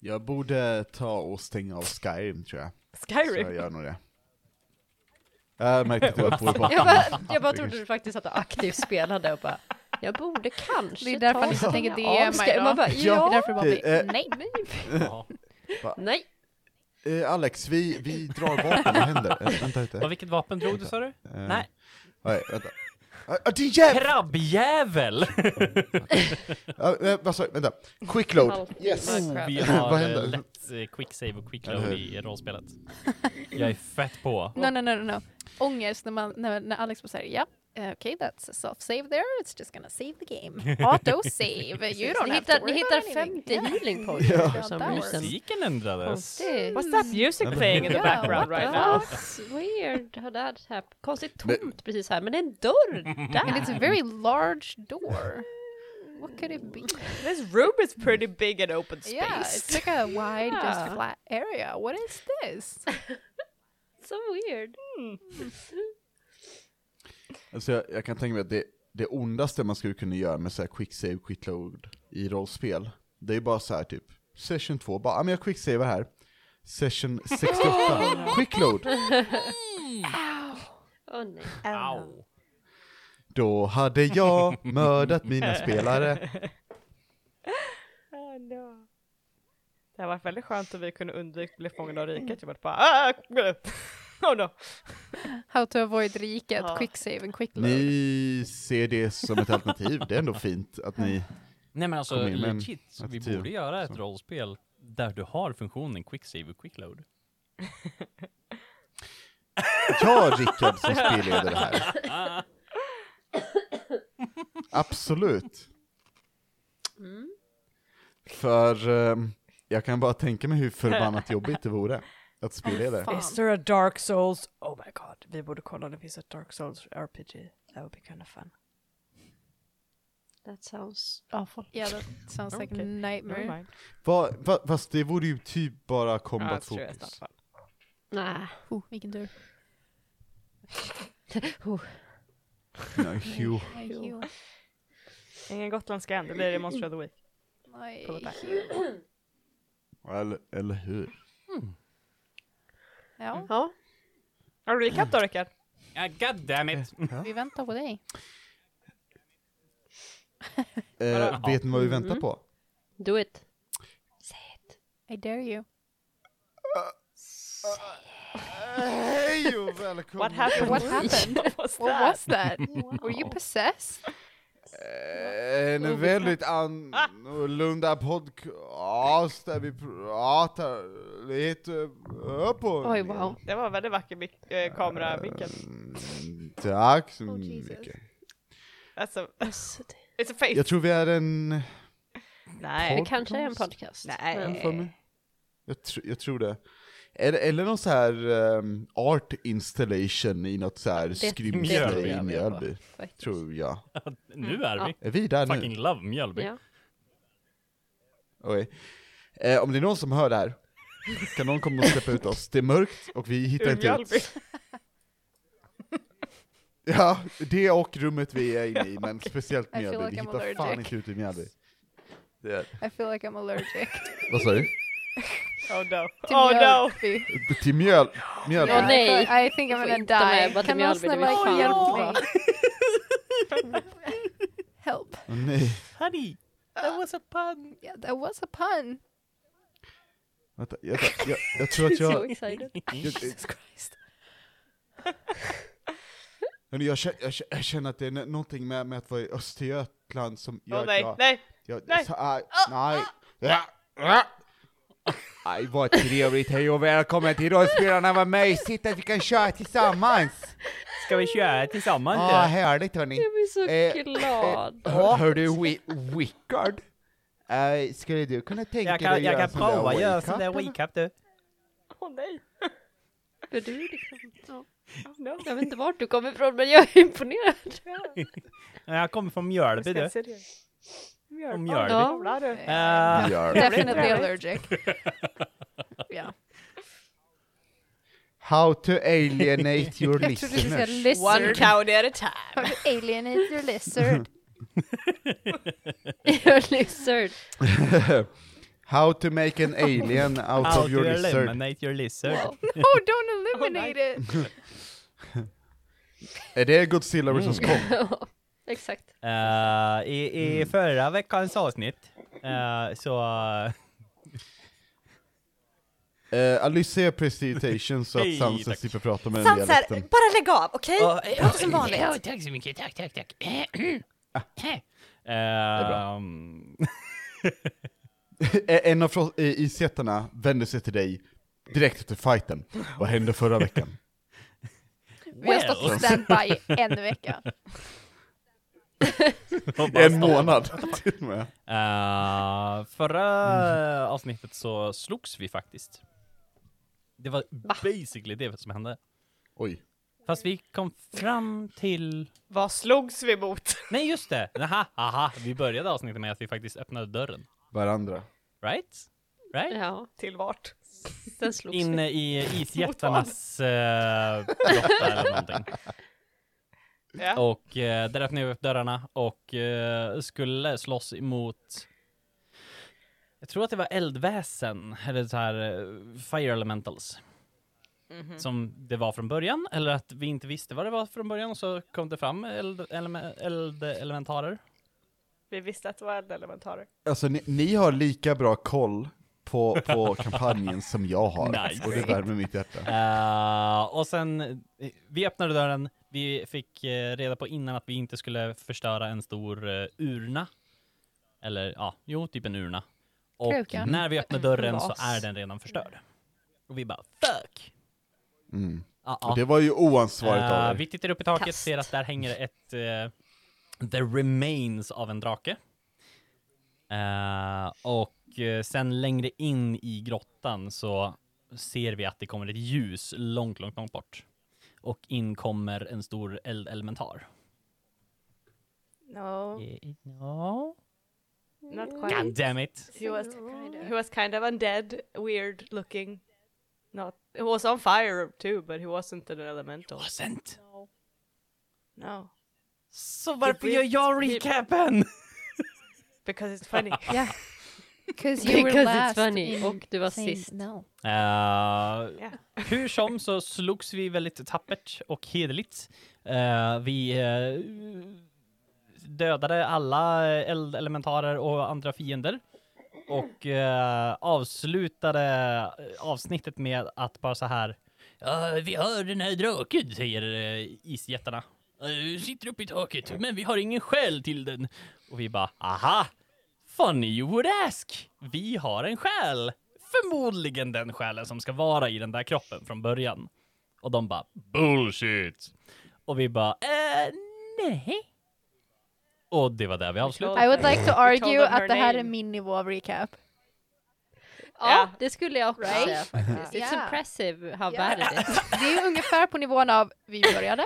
Jag borde ta och stänga av Skyrim tror jag. Så Skyrim. jag gör nog det. Jag märkte att jag var på. Jag bara, jag bara trodde du faktiskt att du aktivt spelade och bara, jag borde kanske Det är därför han inte tänker DMa Skyrim. Man bara, Ja. Det är därför det bara blir, eh, nej. Ja. nej. Eh, Alex, vi, vi drar vapen, vad händer? Eh, vänta lite. Och vilket vapen drog du sa du? Eh, Nej. Nej, vänta. Ah, din jävel! Krabbjävel! Ah, eh, vad sa jag? Vänta. Quick load. Alltid Yes! crap. Vi Vad har händer? eh, lätt eh, quick save och quick Eller load hur? i rollspelet. Jag är fett på. No, no, no, no, no. Ångest när, man, när, när Alex bara säger ja, okej, that's a soft save there, it's just gonna save the game. Auto save, you don't Ni have hittar, to ni worry hittar about anything. 50 healing points Ja. for some that reason. Musiken ändrades. Konstigt. What's that music playing in the background what the right now? That's weird how that happened. Konstigt Men- tomt precis här, men det är en dörr And it's a very large door. What could it be? This room is pretty big and open space. Yeah, it's like a wide, Yeah. just flat area. What is this? So weird. Hmm. Hmm. Alltså jag, jag kan tänka mig att det, det ondaste man skulle kunna göra med så här quick save, quick load i rollspel, det är bara så här typ, session 2, bara, ja men jag quick saver här. Session 68, quick load. Åh nej. Au. Då hade jag mördat mina spelare. Oh, no. Det har varit väldigt skönt att vi kunde undvika att bli fångade av riket. Jag var bara ah, oh no. How to avoid riket, Ja. quick save and quick load. Ni ser det som ett alternativ, det är ändå fint att ni, Nej men alltså legit, vi borde göra ett Så. rollspel där du har funktionen quick save och quick load. jag Rickard som spelledare här. Absolut. Mm. För ehm, jag kan bara tänka mig hur förbannat jobbigt det vore att spelleda. Fan. Is there a Dark Souls? Oh my god, vi borde kolla om det finns ett Dark Souls RPG. That would be kind of fun. That sounds awful. Yeah, that sounds like a Okay. nightmare. Never mind. Va, va, fast det vore ju typ bara Ah, combat that's true, it's not fokus. fun. Nej. Oh, vilken tur. Oh. Nej. Ingen gotländska än, det blir det Monster of the Week. Nej. Eller, eller hur? Ja, Ja. Har du recap då Rickard? Ja, god damn it! vi väntar på dig. Eh, vet ni vad vi väntar Mm. på? Do it. Say it. I dare you. Hej och välkomna! What happened? What happened? What was What that? was that? Were you possessed? Eh, En väldigt annorlunda podcast där vi pratar lite upp och Oj, ner. wow. Det var väldigt vacker mik- äh, kameravinkel. Mm, Tack så Oh, Jesus. mycket. Alltså, Alltså, it's a face. Jag tror vi är en... Nej. Det kanske är en podcast. Nej. Men- för mig. Jag, tr- jag tror det. Eller, eller någon så här ehm, art installation i något så här Det- skrymsle Mjölby. i Mjölby. Tror jag. nu är vi. Är vi där nu? Fucking love Mjölby. Ja. Okej. Eh, om det är någon som hör det här, kan någon komma och släppa ut oss? Det är mörkt och vi hittar Ur inte Mjölby. ut. Ja, det och rummet vi är inne i, men speciellt Mjölby. like Vi I'm hittar fan allergic. inte ut i Mjölby. I feel like I'm allergic. Vad sa du? Oh no. Till Oh no. Mjölby. Till mjöl... Mjölby? Åh, nej. I, I think I'm gonna die. Kan någon snälla hjälpa mig? Help. Åh, nej. Honey, that was a pun! Yeah, that was a pun. Vänta, jag, jag, jag tror att So jag... excited. jag, Jesus Christ. Hörni, jag, känner, jag, känner, jag känner att det är nå- någonting med, med att vara i Östergötland som gör Åh nej, att jag... nej. jag nej. Så, aj, nej. Ja, ja. Aj, vad trevligt, hej och välkommen till Rollspelarna, vad mysigt att vi kan köra tillsammans! Ska vi köra tillsammans Ja, ah, härligt hörni. Jag blir så Eh, glad. Hör, hör du, Wi- Wickard? Uh, skulle du kunna tänka Jag dig kan, att jag göra kan sån där prova göra sån där recap du. Åh nej. För du är liksom, ja. Oh, no. Jag vet inte vart du kommer ifrån men jag är imponerad. Jag kommer från Mjölby du. Mjölby. Från Mjölby. Ja. Eh, Gör. Definitely allergic. yeah. How to alienate your Jag trodde du skulle säga. One lizard. county at a time. How to alienate your lizard. You're lizard. How to make an alien out How of your to lizard. eliminate your lizard. Oh, don't eliminate it! Är det Godzilla vs Mm. Kong? Exakt. Eh, I i Mm. förra veckans avsnitt eh, så... Uh, Alyssa är prestigitation så att Sansa tack. slipper prata med den Sansar, dialekten. bara lägg av, okej? Ja, Prata som vanligt. Ja, tack så mycket, tack, tack, tack. Ehm, Eh, en av isjättarna vänder sig till dig direkt efter fighten. Vad hände förra veckan? Vi har stått på standby en vecka. En månad till och med. Eh, förra avsnittet så slogs vi faktiskt. Det var basically det som hände. Oj. Fast vi kom fram till... Vad slogs vi mot? Nej just det! Aha, aha. Vi började avsnittet med att vi faktiskt öppnade dörren. Varandra. Right? Right? Ja, Till vart? den slogs Inne i isjättarnas uh, grotta eller någonting. Ja. Och eh, där öppnade vi upp dörrarna och eh, skulle slåss emot jag tror att det var eldväsen, eller så här eh, fire elementals. Mhm. Som det var från början, eller att vi inte visste vad det var från början och så kom det fram eld, eleme- eldelementarer. Vi visste att det var eldelementarer. Alltså ni, ni har lika bra koll på, på kampanjen som jag har. Nice. Och det värmer mitt hjärta. Eh, och sen, eh, vi öppnade dörren, vi fick eh, reda på innan att vi inte skulle förstöra en stor eh, urna. Eller ja, jo, typ en urna. Och Kruka. när vi öppnar dörren så är den redan förstörd. Och vi bara fuck! Mm. Ja, Och det var ju oansvarigt Eh, av er. vi tittar upp i taket, Kast. ser att där hänger ett eh, the remains av en drake. Eh, och eh, sen längre in i grottan så ser vi att det kommer ett ljus långt, långt, långt bort. Och in kommer en stor eldelementar. No, Eh, No. not quite. God damn it. He was, he was kind of undead, weird looking. Not, he was on fire too, but he wasn't an elemental. Wasn't. No, Så varför gör jag recapen? because it's funny. Yeah. Because you were Because it's last funny. Och du var sist. No. Eh, Yeah. Hur som så slogs vi väldigt tappert och hederligt. Eh, vi eh, dödade alla eldelementarer och andra fiender. Och avslutade avsnittet med att bara så här. "Ja, vi har den här draken, säger uh, isjättarna. Uh, sitter uppe i taket, men vi har ingen själ till den. Och vi bara, aha! Funny you would ask! Vi har en själ! Förmodligen den själen som ska vara i den där kroppen från början. Och de bara, bullshit! Och vi bara, eh, nej. Och det var där vi avslutade. I would like to argue att det här är min nivå av recap. Ja, Ja. det skulle jag också Right? säga faktiskt. It's Ja. impressive how Ja. bad it is. Det är ungefär på nivån av vi började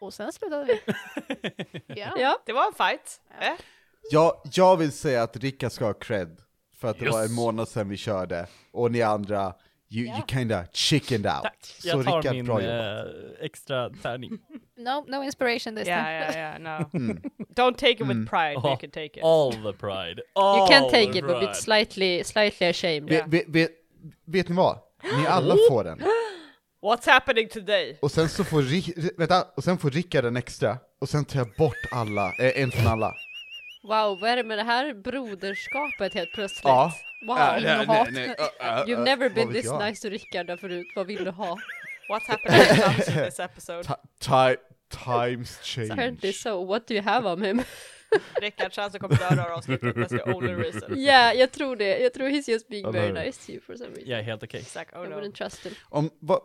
och sen slutade vi. Ja. Ja, Det var en fight. Jag, jag vill säga att Rickard ska ha cred, för att det var en månad sedan vi körde, och ni andra, you, you kinda chickened out. Tack. Så Jag tar Rickard, min bra jobbat. eh, extra tärning. No, no inspiration this Yeah, time. yeah, yeah. No, Mm. don't take it with Mm. pride. Oh, You can take it. All the pride. you All can take it but it's slightly, slightly ashamed. Vet, vet, vet, vet ni vad? Ni alla får den. What's happening today? Och sen så får, Ri- vänta, och sen får Rickard en extra, och sen tar jag bort alla, eh, en från alla. Wow, vad är det med det här broderskapet helt plötsligt? Ja. Wow, Äh, innehat. nej, nej, äh, äh, You've never vad been this jag? nice to Rickard förut, vad vill du ha? What's happening in this episode? Ti- times change. Apparently so, what do you have on him? Rickard chans att kommer döda här avsnittet, that's the only reason. yeah, jag tror det. Jag tror he's just being very nice to you for some reason. Jag är helt okej. It's like, oh I no. wouldn't trust him. Om, vad,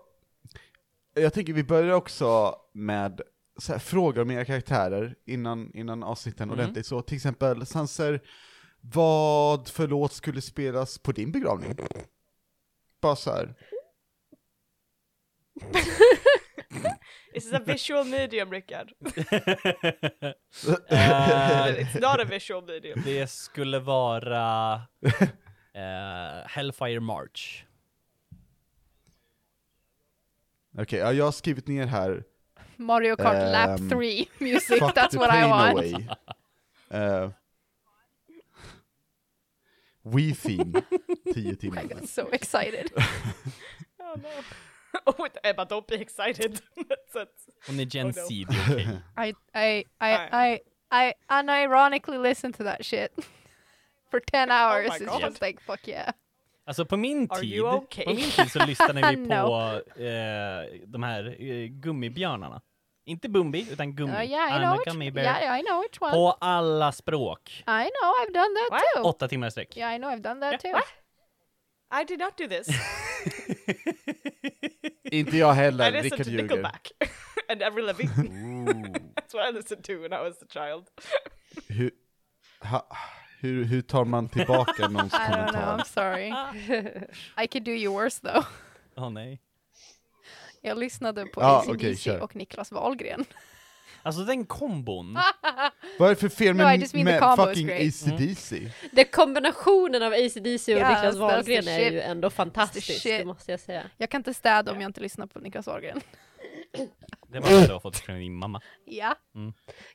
jag tänker vi börjar också med här, frågor om era karaktärer innan, innan avsnitten Mm. ordentligt. Så till exempel, Sanser, vad för låt skulle spelas på din begravning? Bara så här. This is a visual medium, Rickard. Eh, It's not a visual medium. det skulle vara eh, Hellfire March. Okej, ja, jag har skrivit ner här, Mario Kart Lap Ehm, 3 music, that's what I want. away. Uh, Wii Theme, 10 I got so excited. Oh no. Oh, wait, Emma, don't be excited. That's it. Hon är Gen Oh, no. Z, det är okej. I I I I I unironically listened to that shit for 10 hours. my it's God. just like fuck yeah. Alltså på min Are tid, okay? på min tid så lyssnade vi No. på eh, de här eh, gummibjörnarna. Inte Bumbi, utan Gummi. Uh, yeah, I I'm know a which, gummy bear. yeah, I know which one. På alla språk. I know, I've done that What? too. Åtta timmar i sträck. Yeah, I know, I've done that too. What? I did not do this. Inte jag I heller, listened Rickard to ljuger. Nickelback and Avril Lavigne. That's what I listened to when I was a child. Hur, ha, hur, hur tar man tillbaka någons I don't know, I'm kommentar? sorry. I could do you worse though. Åh nej. Jag lyssnade på Ja, AC/DC okej, kör. och Niklas Wahlgren. Alltså den kombon. Vad är det för fel No, I med, mean the med combo is fucking great. AC/DC? Den kombinationen av AC/DC och Yes, Niklas that's Wahlgren är shit. ju ändå fantastisk, shit. det måste jag säga. Jag kan inte städa om jag inte lyssnar på Niklas Wahlgren. Det var det du har fått från din mamma. Ja.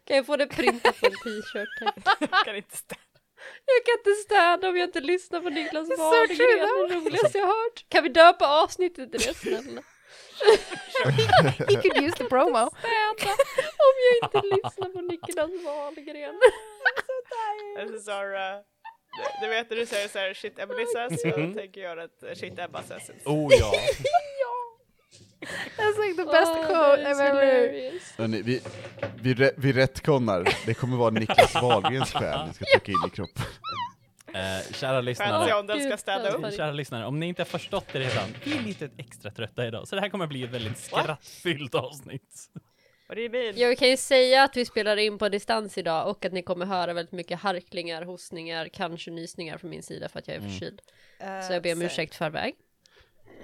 Kan jag få det printat på en t-shirt? tack? Jag kan inte ställa. Jag kan inte städa om jag inte lyssnar på Niklas Wahlgren, det är det roligaste jag hört. Kan vi döpa avsnittet till det snälla? He could use the promo. Städa om jag inte lyssnar på Niklas Wahlgren. Our... Uh, du vet när du säger såhär shit Emily says, jag tänker göra ett uh, shit Emma says. Oh ja. That's like the best Åh, quote det är I've ever... Hörrni, vi, vi, vi rättkonnar, det kommer vara Niklas Wahlgrens själ vi ska trycka in i kroppen. Eh, kära lyssnare. om den ska städa upp? Kära lyssnare, om ni inte har förstått det redan, vi är lite extra trötta idag, så det här kommer bli ett väldigt skrattfyllt avsnitt. Jag kan ju säga att vi spelar in på distans idag och att ni kommer höra väldigt mycket harklingar, hostningar, kanske nysningar från min sida för att jag är förkyld. Uh, Så jag ber om ursäkt förväg.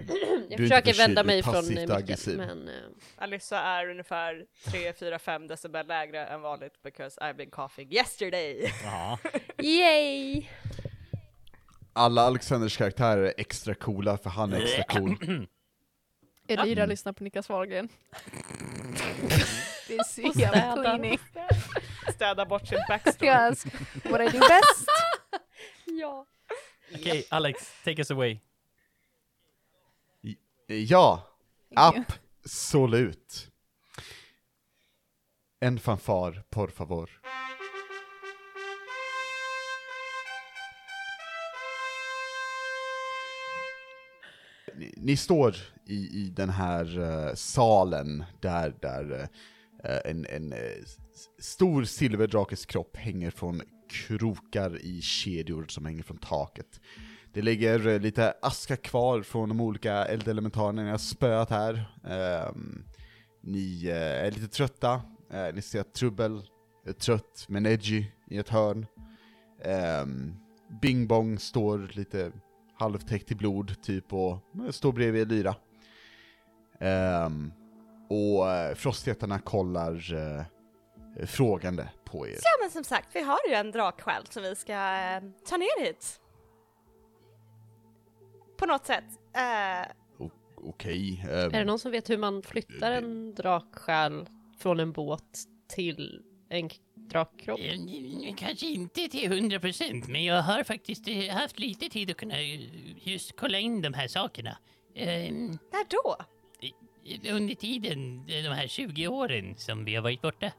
Jag inte försöker förkyld, vända mig från micken, aggressiv. men... eh, Alyssa är ungefär 3, 4, 5 decibel lägre än vanligt because I've been coughing yesterday. Ja. Yay! Alla Alexanders karaktärer är extra coola för han är extra cool. Elvira Mm. lyssnar på Niklas Wahlgren. Det är så städa. jävla cleaning. Städa bort sin backstory. Yes. What I do best. Ja. Okej, Alex, take us away. Ja, absolut. En fanfar, por favor. Ni, ni står i, i den här eh, salen där, där eh, en, en s- stor silverdrakes kropp hänger från krokar i kedjor som hänger från taket. Det ligger eh, lite aska kvar från de olika eldelementarerna ni har spöat här. Ehm, ni eh, är lite trötta, Eh, ni ser att Trubbel är trött men edgy i ett hörn. Um, Bing Bong står lite halvtäckt i blod typ och eh, står bredvid Lyra. Ehm, och eh, Frostjättarna kollar eh, frågande på er. Ja men som sagt, vi har ju en draksjäl som vi ska eh, ta ner hit. På något sätt. Eh, O- Okej. ehm, Är det någon som vet hur man flyttar en draksjäl från en båt till en drakkropp? Eh, Kanske inte till hundra procent, men jag har faktiskt eh, haft lite tid att kunna eh, just kolla in de här sakerna. Ehm, när då? eh, under tiden, eh, de här 20 åren som vi har varit borta.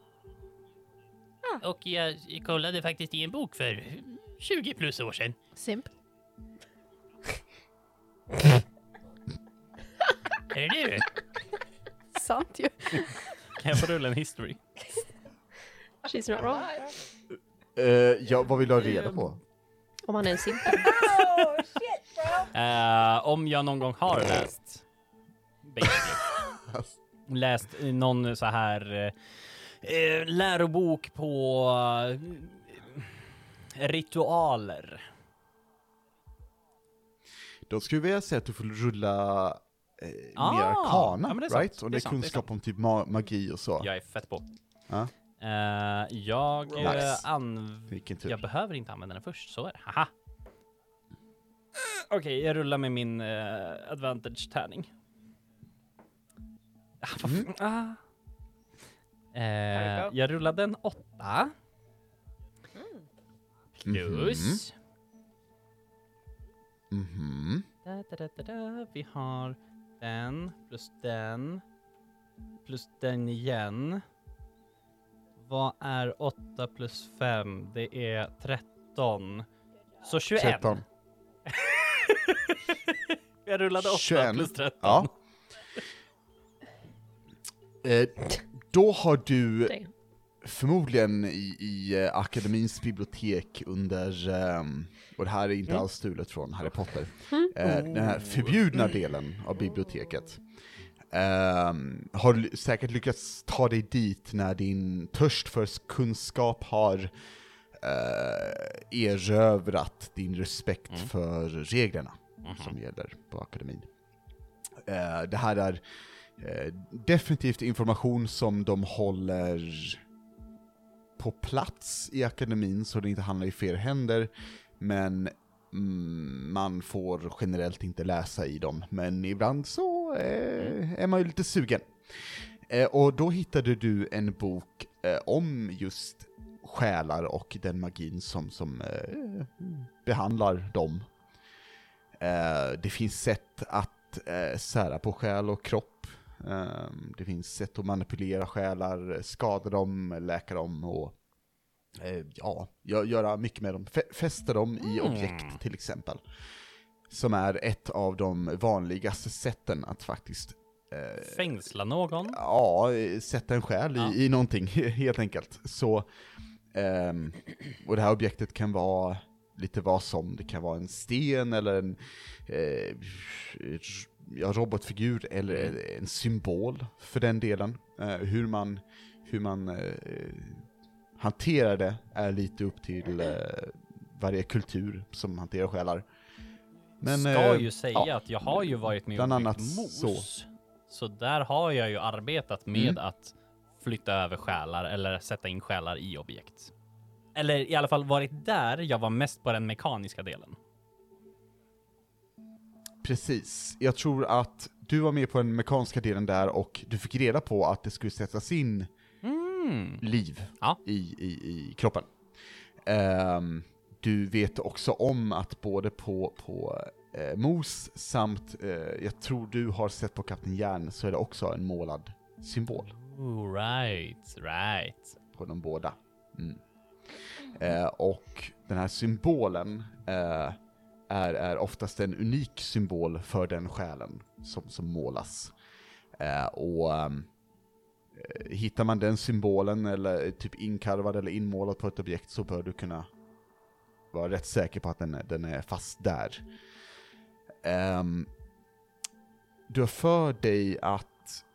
Och jag kollade faktiskt i en bok för 20 plus år sedan. Simp. Är det du? Sant ju. Kan jag få rulla en history? She's not wrong. eh, ja, vad vill du ha reda på? Om han är en simp. Eh, om jag någon gång har läst basically, läst någon så här eh, eh, lärobok på eh, ritualer. Då skulle jag vilja säga att du får rulla eh, Ah, mer arkana, ja, sant. right? Och Det är sant, det är kunskap sant. om typ ma- magi och så. Jag är fett på. Ja. Eh, jag Nice. eh, an... Vilken tur. Jag behöver inte använda den först, så är det. Haha. Okej, jag rullar med min eh, advantage-tärning. Ah, vad Mm. ah. Go. jag rullade en åtta. Plus... Mhm. Da, da, da, da, da. Vi har den, plus den, plus den igen. Vad är 8 plus 5? Det är 13. Så 21. 13. Jag rullade 8 21. plus 13. Ja. Eh, då har du Det. Förmodligen i, i eh, akademins bibliotek under, ehm, och det här är inte Mm. alls stulet från Harry Potter, eh, den här förbjudna delen av biblioteket. ehm, har säkert lyckats ta dig dit när din törst för kunskap har eh, erövrat din respekt Mm. för reglerna Mhm. som gäller på akademin. Det här är definitivt information som de håller på plats i akademin så det inte hamnar i fel händer, men mm, man får generellt inte läsa i dem. Men ibland så eh, är man ju lite sugen. Eh, och då hittade du en bok eh, om just själar och den magin som, som eh, behandlar dem. Eh, det finns sätt att eh, sära på själ och kropp. Eh, det finns sätt att manipulera själar, skada dem, läka dem och eh, ja, gö- göra mycket med dem. Fä- fästa dem i Mm. objekt till exempel. Som är ett av de vanligaste sätten att faktiskt eh, Fängsla någon. Ja, sätta en själ Ja. i, i någonting, helt enkelt. Så, ehm, och det här objektet kan vara lite vad som, det kan vara en sten eller en eh, ja, robotfigur eller Mm. en symbol för den delen. Eh, hur man, hur man eh, hanterar det är lite upp till eh, varje kultur som hanterar själar. Men, Ska ju säga ja. att jag har ju varit med Bland och annat mos. så. Så där har jag ju arbetat med Mm. att flytta över själar eller sätta in själar i objekt. Eller i alla fall varit där jag var mest på den mekaniska delen. Precis. Jag tror att du var med på den mekaniska delen där och du fick reda på att det skulle sättas in Mm. liv Ja. i, i, i kroppen. Ehm, du vet också om att både på, på eh, Mos samt, eh, jag tror du har sett på Kapten Järn, så är det också en målad symbol Ooh, right, right. på de båda. Mm. Eh, och den här symbolen eh, är, är oftast en unik symbol för den själen som, som målas. Eh, och ehm, eh, hittar man den symbolen eller typ inkarvad eller inmålad på ett objekt så bör du kunna vara rätt säker på att den är, den är fast där. Eh, du har för dig att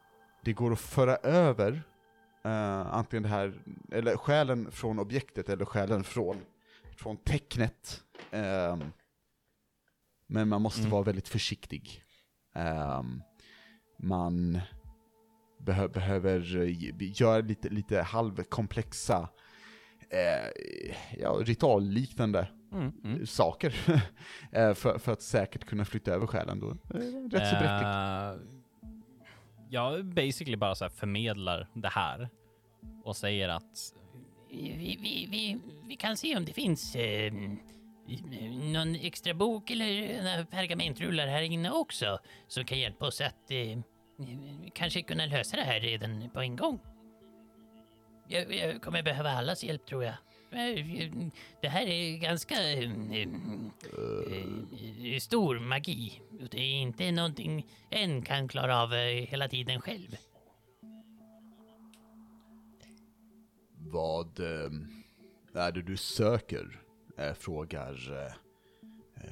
det går att föra över eh, antingen det här, eller själen från objektet eller själen från, från tecknet. Ehm, men man måste Mm. vara väldigt försiktig. Ehm, man behö behöver eh, göra lite, lite halvkomplexa, eh, ja, ritualliknande Mm, mm. saker eh, för, för att säkert kunna flytta över själen då. Eh, Rätt så bräckligt. Eh, jag basically bara så här förmedlar det här och säger att Vi, vi, vi, vi kan se om det finns eh, någon extra bok eller eh, pergamentrullar här inne också som kan hjälpa oss att eh, kanske kunna lösa det här redan på en gång. Jag, jag kommer behöva allas hjälp tror jag. Eh, det här är ganska eh, eh, eh stor magi. Det är inte någonting en kan klara av hela tiden själv. Vad är det du söker? Eh, frågar... Eh, eh,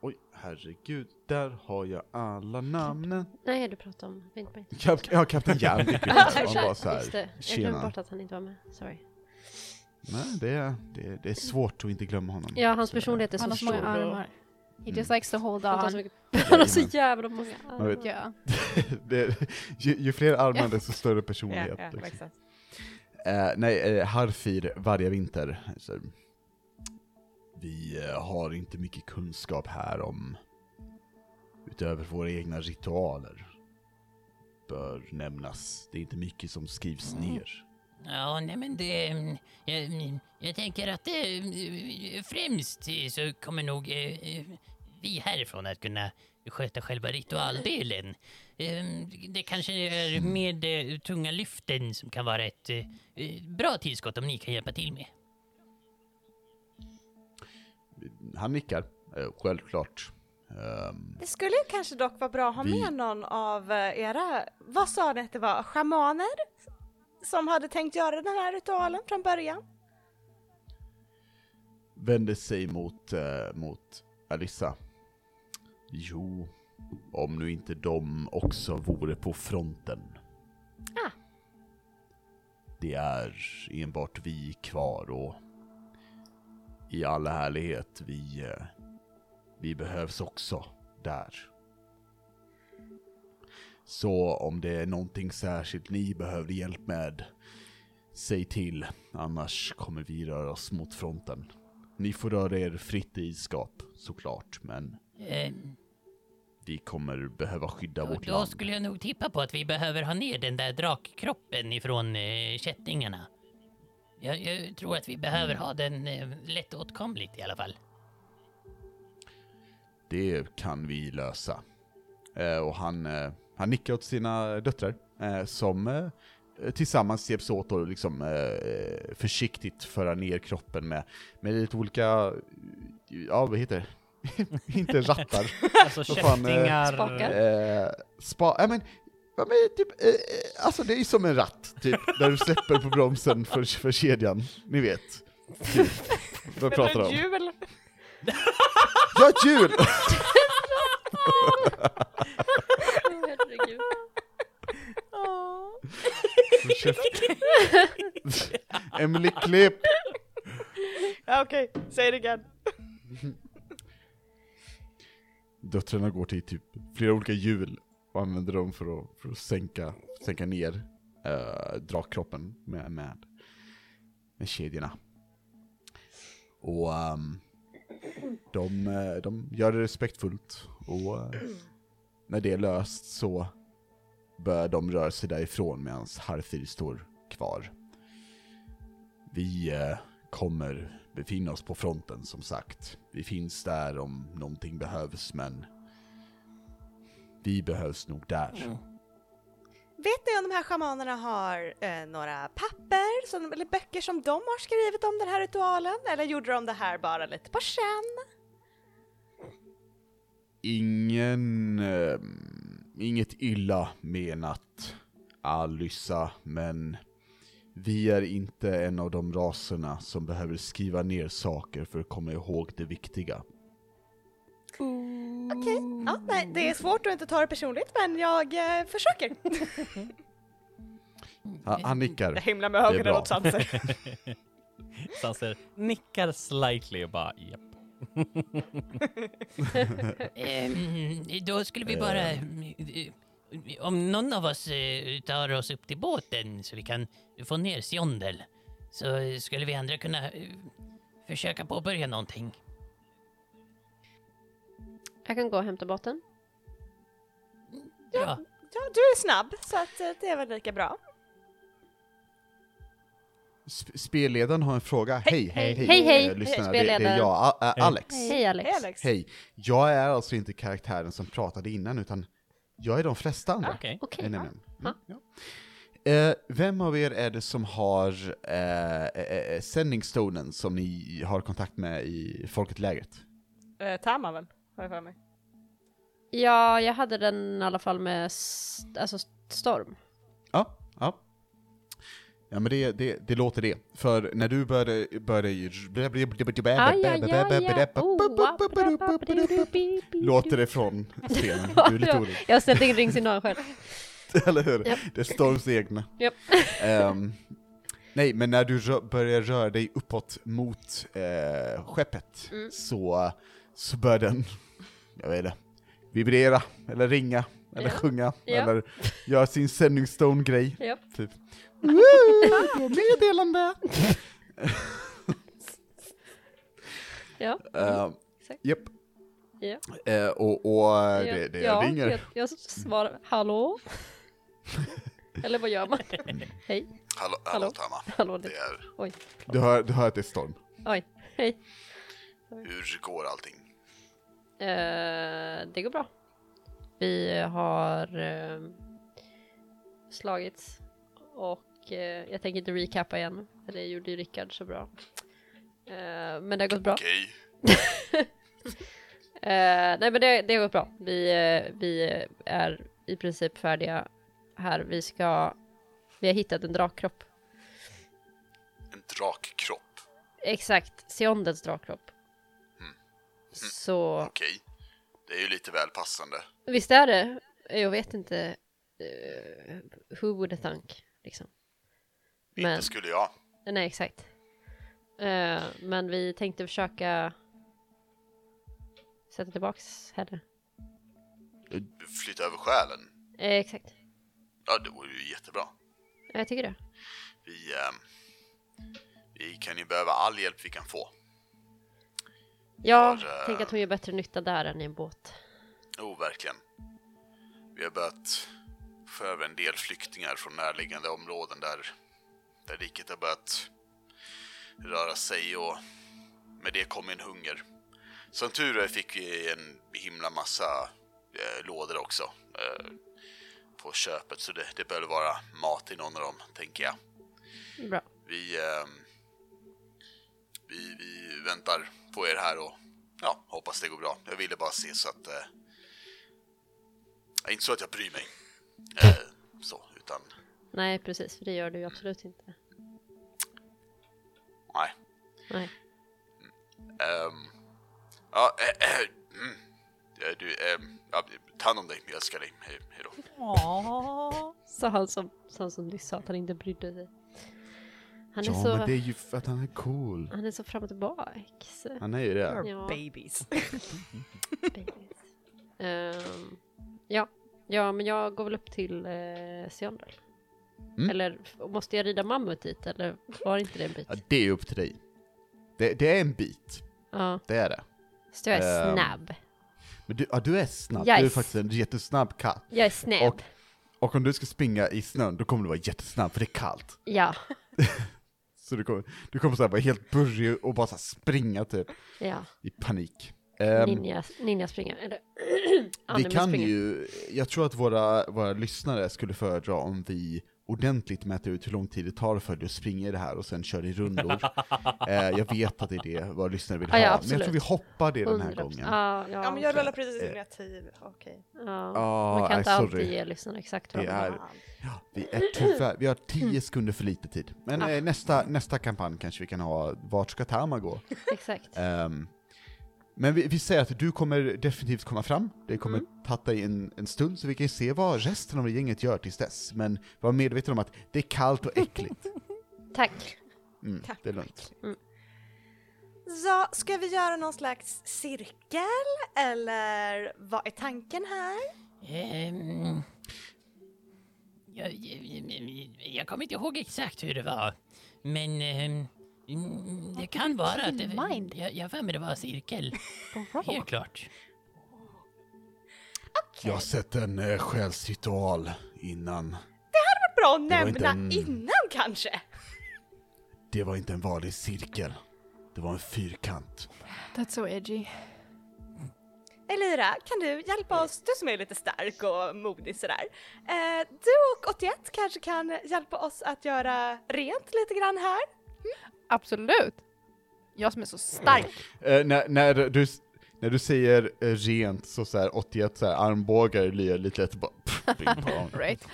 oj, herregud, där har jag alla namnen. Nej, du pratar om... Vänta, vänta. Kap ja, Kapten Järn dyker upp. Han bara så Just det. här, Jag glömde bort att han inte var med. Sorry. Nej, det är, det, är, det är svårt att inte glömma honom. Ja, hans Så, personlighet är Han så har så stor. många armar. He Mm. just likes to hold Han, on. han har så jävla många armar. Ja. det, ju, ju fler armar desto större personlighet. yeah, liksom. makes sense. Eh, nej, eh, Harfir varje vinter. Så, vi eh, har inte mycket kunskap här om, utöver våra egna ritualer. Bör nämnas, det är inte mycket som skrivs ner. Ja, nej men det... mm, Jag, jag tänker att eh, främst så kommer nog eh, eh, vi härifrån att kunna sköta själva ritualdelen. Eh, Det kanske är med tunga lyften som kan vara ett bra tillskott om ni kan hjälpa till med. Han nickar, eh, självklart. Ehm, Det skulle kanske dock vara bra att ha Vi- med någon av eh, era, vad sa ni att det var, schamaner? Som hade tänkt göra den här ritualen från början? vänder sig mot, eh, mot Alissa. Jo, om nu inte de också vore på fronten. Ah. Det är enbart vi kvar och i all härlighet, vi, eh, vi behövs också där. Så om det är någonting särskilt ni behöver hjälp med, säg till. Annars kommer vi röra oss mot fronten. Ni får röra er fritt i skap, såklart, men Eh, vi kommer behöva skydda Då, vårt då land. skulle jag nog tippa på att vi behöver ha ner den där drakkroppen ifrån eh, kättingarna. Jag, jag tror att vi behöver ha den eh, lättåtkomligt i alla fall. Det kan vi lösa. Eh, och han, eh, han nickar åt sina döttrar, eh, som eh, tillsammans hjälps åt att liksom, eh, försiktigt föra ner kroppen med, med lite olika, ja vad heter det? Inte rattar. Alltså eh, kättingar... Spakar. Eh, spa, ja men, ja, men typ, eh, eh, alltså det är som en ratt, typ, där du släpper på bromsen för, för kedjan, ni vet. Typ. Vad pratar du om? Jul! Ja, jul! Åh, herregud. Emily klipp! Ja, Okej, säg det igen. Döttrarna går till typ flera olika hjul och använder dem för att, för att sänka, sänka ner äh, drakkroppen med, med, med kedjorna. Och um, de, eh, de gör det respektfullt och uh, när det är löst så bör de röra sig därifrån medan Harthir står kvar. Vi uh, kommer befinna oss på fronten som sagt. Vi finns där om någonting behövs men vi behövs nog där. Vet ni om de här schamanerna har eh, några papper som, eller böcker som de har skrivit om den här ritualen? Eller gjorde de det här bara lite på känn? Ingen, eh, inget illa menat Alyssa, men vi är inte en av de raserna som behöver skriva ner saker för att komma ihåg det viktiga. Okej, ja, nej, det är svårt att inte ta det personligt men jag eh, försöker. Han, han nickar. Jag himlar med ögonen åt Sanser. Sanser nickar slightly och bara japp. Ehm, då skulle vi bara... eh, Om någon av oss eh, tar oss upp till båten så vi kan få ner Sjondel så skulle vi andra kunna eh, försöka påbörja någonting. Jag kan gå och hämta båten. Bra. Ja, du är snabb så att eh, det är väl lika bra. Sp- Spelledaren har en fråga. Hej, hej, hej, Hej, hej. eh, lyssnarna. Det, Hej, det är jag, A- Hej. Alex. Hej Alex. Hej Alex. Hej, jag är alltså inte karaktären som pratade innan, utan jag är de flesta andra. Okej. Nämligen. Ja. Mm, ja. Eh, vem av er är det som har eh, eh, eh, sändningstonen som ni har kontakt med i Folket-lägret? Eh, Tama väl, har jag för mig. Ja, jag hade den i alla fall med s- alltså storm. Ja, ja. Ja men det, det, det låter det. För när du började... började låter det från scenen. Du är lite orolig. Jag har ställt in ringsignal själv. Eller hur? Det är Storms egna. Japp. Ehm, nej, men när du rö- börjar röra dig uppåt mot eh, skeppet Mm. så, så börjar den, jag vet inte, vibrera, eller ringa, eller Ja. sjunga, Ja. eller göra sin sändningsstone-grej. Japp. Typ. Woo! Meddelande! Ja. Ehm, Exakt. Japp. Ja. Eh, och och eh, det, det ja, ringer. Jag, jag svarar hallå? Eller vad gör man? Hej, Hallå, Hallå? hallå Tama. hallå. Det Det. är, Oj, du, hör, du hör att det är storm. oj, hej. Hur går allting? Eh, det går bra. Vi har eh, slagits och eh, jag tänker inte recappa igen, för det gjorde ju Rickard så bra. Eh, men det har gått bra. Okej. Eh, nej men det, det har gått bra. Vi, eh, vi är i princip färdiga här. Vi ska, vi har hittat en drakkropp. En drakkropp. Exakt, Siondens drakkropp. Så Okej. Det är ju lite väl passande. visst är det? Jag vet inte. Uh, who would have thunk, liksom. Men, Inte skulle jag. nej exakt. Eh, men vi tänkte försöka sätta tillbaks henne. Flytta över själen. Eh, exakt. Ja, det vore ju jättebra. Jag tycker det. Vi, vi kan ju behöva all hjälp vi kan få. Jag För, eh, tänker att hon gör bättre nytta där än i en båt. Jo, verkligen. Vi har börjat få över en del flyktingar från närliggande områden där, där riket har börjat röra sig och med det kom en hunger. Som tur är fick vi en himla massa eh, lådor också eh, på köpet så det, det bör vara mat i någon av dem, tänker jag. Bra. Vi, ehm, vi, vi väntar på er här och ja, hoppas det går bra. Jag ville bara se så att... Eh, inte så att jag bryr mig. Eh, så, utan Nej, precis, för det gör du ju absolut inte. nej. Nej. Ehm, ja, eh, eh, mm. Du, ehm, ja, ta hand om dig, jag älskar dig. Hej, hej då. Sa han som, som nyss sa att han inte brydde sig. Han är, Ja, så, men det är ju för att han är cool. han är så fram och tillbaks. Han är ju det. Ja. Babies. Babies. Ehm, ja. ja, men jag går väl upp till uh, Siondel. Mm. Eller måste jag rida mammut dit eller var inte det en bit? Ja, det är upp till dig. Det, det är en bit, Ja, det är det. så jag är Ehm, snabb. Men du, ja, du är snabb, Jag är du är faktiskt en jättesnabb katt. Jag är snabb. Och, och om du ska springa i snön, då kommer du vara jättesnabb, för det är kallt. Ja, Så du kommer, du kommer så här vara helt burrig och bara så springa typ, ja. i panik. Ehm, Ninja, ninja springer. Eller, vi kan springer. ju, jag tror att våra, våra lyssnare skulle föredra om vi ordentligt mäter ut hur lång tid det tar för dig att springa i det här och sen kör i rundor. eh, jag vet att det är det våra lyssnare vill Ja, ha, ja, men jag tror vi hoppar det den här 100%. gången. Ja, ja, Ja men jag okej. rullar precis initiativ, okej. Ja. Ja, Man kan inte alltid sorry. ge lyssnarna exakt vad de är-. Ja, vi är tyvärr, vi har tio sekunder för lite tid. Men Ah. eh, nästa, nästa kampanj kanske vi kan ha, vart ska Tama gå? Exakt. Ehm, men vi, vi säger att du kommer definitivt komma fram, det kommer Mm. ta dig en, en stund så vi kan ju se vad resten av gänget gör tills dess. Men var medveten om att det är kallt och äckligt. Tack. Mm, det är lugnt. Så ska vi göra någon slags cirkel eller vad är tanken här? Ehm, jag, jag, jag kommer inte ihåg exakt hur det var. Men ehm, mm, det kan vara att det, Mind. jag, jag för mig det var cirkel. Helt klart. Jag har sett en eh, själsritual innan. Bra att Det var inte nämna en- innan kanske. Det var inte en vanlig cirkel. Det var en fyrkant. That's so edgy. Elira, kan du hjälpa oss, du som är lite stark och modig sådär. Eh, du och 81 kanske kan hjälpa oss att göra rent lite grann här? Absolut. Jag som är så stark. Eh, när, när, du, när du säger eh, rent så, så här 81 så här, armbågar lir lite lätt bara pff, ping pong. Right.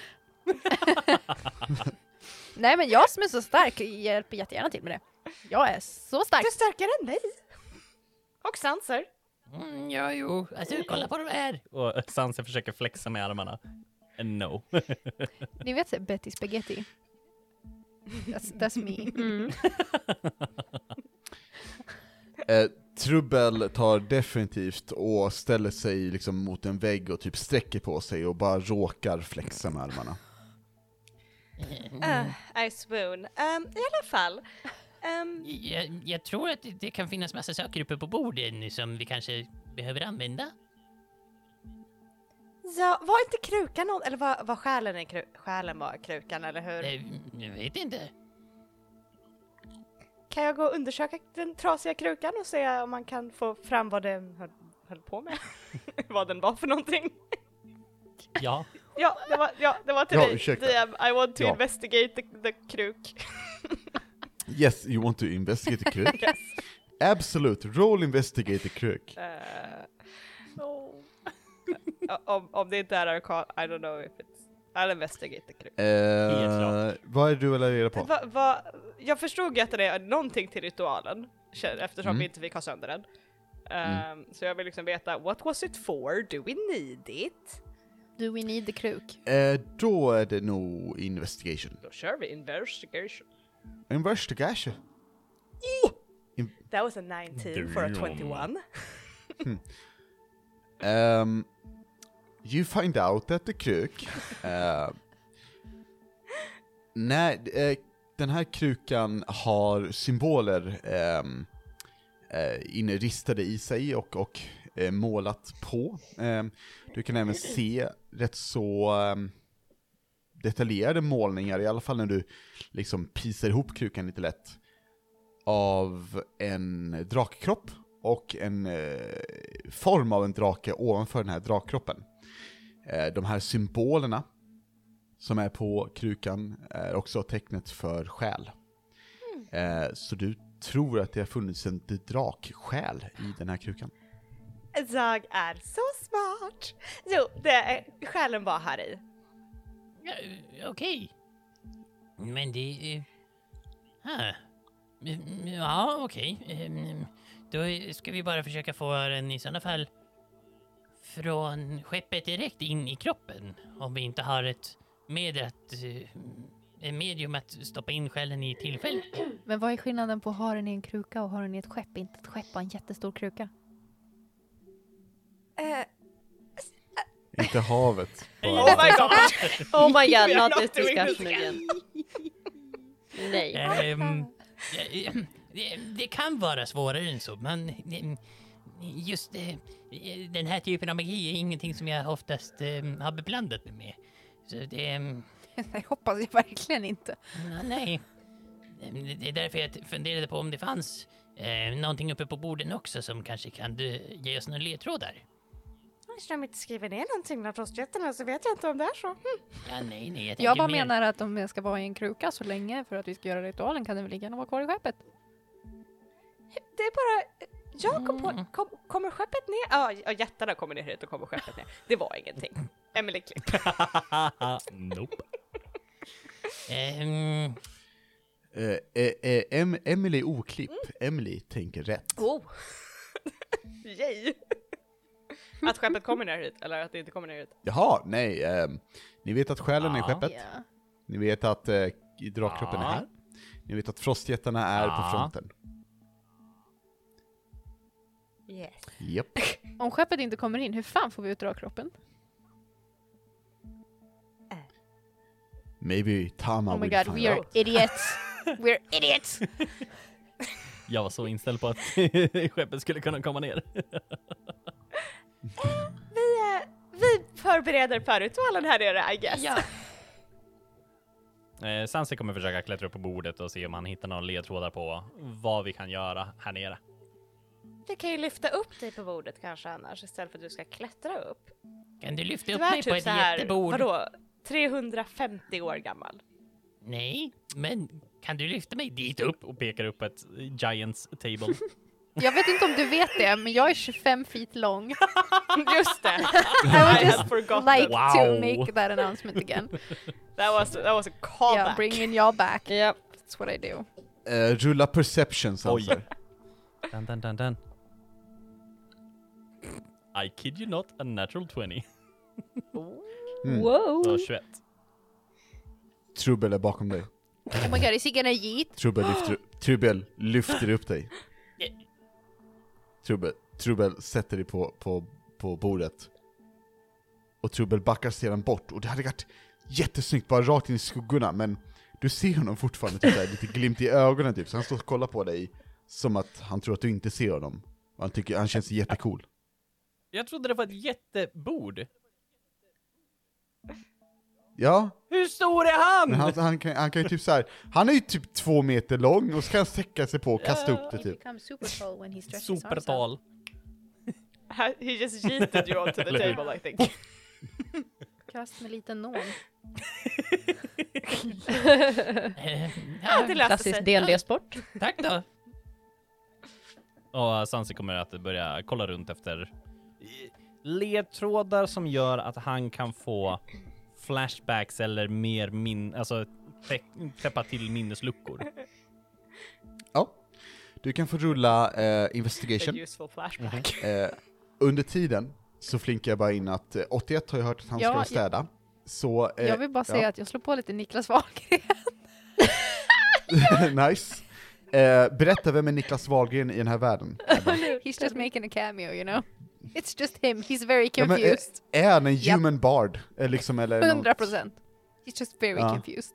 Nej men jag som är så stark hjälper jättegärna till med det. Jag är så stark. Du är starkare än mig. Och Sanser. Mm, ja, jo. Alltså, kolla på de här. Och Sansa försöker flexa med armarna. No. Ni vet Betty Spaghetti. That's, that's me. Mm. Eh, Trubbel tar definitivt och ställer sig liksom mot en vägg och typ sträcker på sig och bara råkar flexa med armarna. Mm. Uh, I swoon. Um, I alla fall. Um, Jag, jag tror att det, det kan finnas massa saker uppe på borden som vi kanske behöver använda. Ja, var inte krukan någon, eller var, var själen, i kru, själen var krukan, eller hur? Eh, Jag vet inte. Kan jag gå och undersöka den trasiga krukan och se om man kan få fram vad den höll, höll på med? vad den var för någonting? Ja. Ja, det var, ja, det var till Ja, dig. ursäkta. DM, I want to Ja. investigate the, the kruk. Yes, you want to investigate the kruk? yes. Absolute, roll investigate the kruk. Ja, om, om det inte är arkan, I don't know if it's... I'll investigate the kruk. Eh, vad är du eller reda på? Va, va, jag förstod ju att det är någonting till ritualen, eftersom Mm. vi inte fick ha sönder den. Ehm, Så jag vill liksom veta, what was it for? Do we need it? Do we need the kruk? Eh, då är det nog investigation. Då kör vi investigation. Investigation? That was a 19 for a 21. Um, you find out that the kruk, uh, nej, eh, den här krukan har symboler um, uh, inristade i sig och, och eh, målat på. Ehm, du kan även se rätt så ehm, detaljerade målningar, i alla fall när du liksom pisar ihop krukan lite lätt, av en drakkropp och en eh, form av en drake ovanför den här drakkroppen. Eh, de här symbolerna som är på krukan är också tecknet för själ. Eh, så du tror att det har funnits en draksjäl i den här krukan. Jag är så smart! Jo, det är, själen var här i. Ja, eh, Okej. Men det... eh, ah. Mm, Ja, okej. Ehm, Då ska vi bara försöka få den i sådana fall från skeppet direkt in i kroppen. Om vi inte har ett med att, eh, en medium att stoppa in själen i tillfället. Men vad är skillnaden på att ha den i en kruka och ha den i ett skepp? Inte ett skepp och en jättestor kruka. Eh, Inte havet. oh my god! Oh my god, not this discussion again. Nej. Ehm, eh, det, det kan vara svårare än så, men eh, just eh, den här typen av magi är ingenting som jag oftast eh, har beblandat mig med. Så det... ehm, Det hoppas jag verkligen inte. Ja, Nej. Det det är därför jag funderade på om det fanns eh, någonting uppe på borden också som kanske kan du, ge oss några ledtrådar. Eftersom de inte skriver ner någonting bland rostjättarna så vet jag inte om det är så. Hm. Ja, nej, nej. Jag, Jag bara mer- menar att om den ska vara i en kruka så länge för att vi ska göra ritualen kan den väl lika gärna vara kvar i skeppet. Det är bara... Jag kom på... Mm. Kom, kommer skeppet ner? Ja, ja, jättarna kommer ner hit och kommer skeppet ner. Det var ingenting. Emily Klipp. nope. Ehm, Eh, eh, eh, em Emily Oklipp, Emily tänker rätt. Oh! Yay! Att skeppet kommer ner hit, eller att det inte kommer ner hit. Jaha, nej. ehm, ni vet att själen är i skeppet. Ja. Ni vet att eh, drakkroppen är Ja. här. Ni vet att frostjättarna är på Ja. fronten. Yes. Japp. Om skeppet inte kommer in, hur fan får vi ut dragkroppen? Maybe Tama Oh my will god, find we are out. idiots! We're idiots! Jag var så inställd på att skeppet skulle kunna komma ner. Vi, eh, vi förbereder för ritualen här nere, I guess. ja. Eh, Sansi kommer försöka klättra upp på bordet och se om han hittar några ledtrådar på vad vi kan göra här nere. Vi kan ju lyfta upp dig på bordet kanske annars istället för att du ska klättra upp. Kan du lyfta upp mig på typ ett så här, jättebord? vadå, 350 år gammal. Nej, men kan du lyfta mig dit Upp och pekar upp ett Giants table. Jag vet inte om du vet det, men jag är 25 feet lång. Just det! I would just like to Wow. make that announcement again. That was, that was a callback. Yeah, bringing y'all back. Ja. That's what I do. Eh, rulla perception Oj. Sanser. dun, dun, dun, dun. I kid you not, a natural 20. Mm. Wow. Så 21. Trubbel är bakom dig. Oh my god, is he gonna yeet? Trubbel lyfter, Trubbel lyfter upp dig. Trubbel, Trubbel sätter dig på, på, på bordet. Och Trubbel backar sedan bort, och det hade varit jättesnyggt, bara rakt in i skuggorna, men du ser honom fortfarande typ, där, lite glimt i ögonen typ, så han står och kollar på dig som att han tror att du inte ser honom. Han, tycker, han känns jättecool. Jag trodde det var ett jättebord. Ja, Hur stor är han? men han, han, kan, han kan ju typ så här. han är ju typ två meter lång och så kan han sträcka sig på och kasta upp det typ. Supertal. He just yeeted you onto the table I think. Kast med liten nål. Ja, det löste Klassisk. DND-sport. tack då. Och Sansi kommer att börja kolla runt efter ledtrådar som gör att han kan få flashbacks eller mer min, alltså tä- täppa till minnesluckor. Ja. Du kan få rulla eh, investigation. useful flashback. Eh, under tiden så flinkar jag bara in att eh, 81 har jag hört att han Ja, ska jag- städa. Så, eh, Jag vill bara säga ja. att jag slår på lite Niklas Wahlgren. nice. Eh, berätta, vem är Niklas Wahlgren i den här världen? He's just making a cameo, you know. It's just him. He's very Ja, eh, confused. är han en Japp. human bard? Eh, liksom, eller något- Hundra procent. He's just very Ja. confused.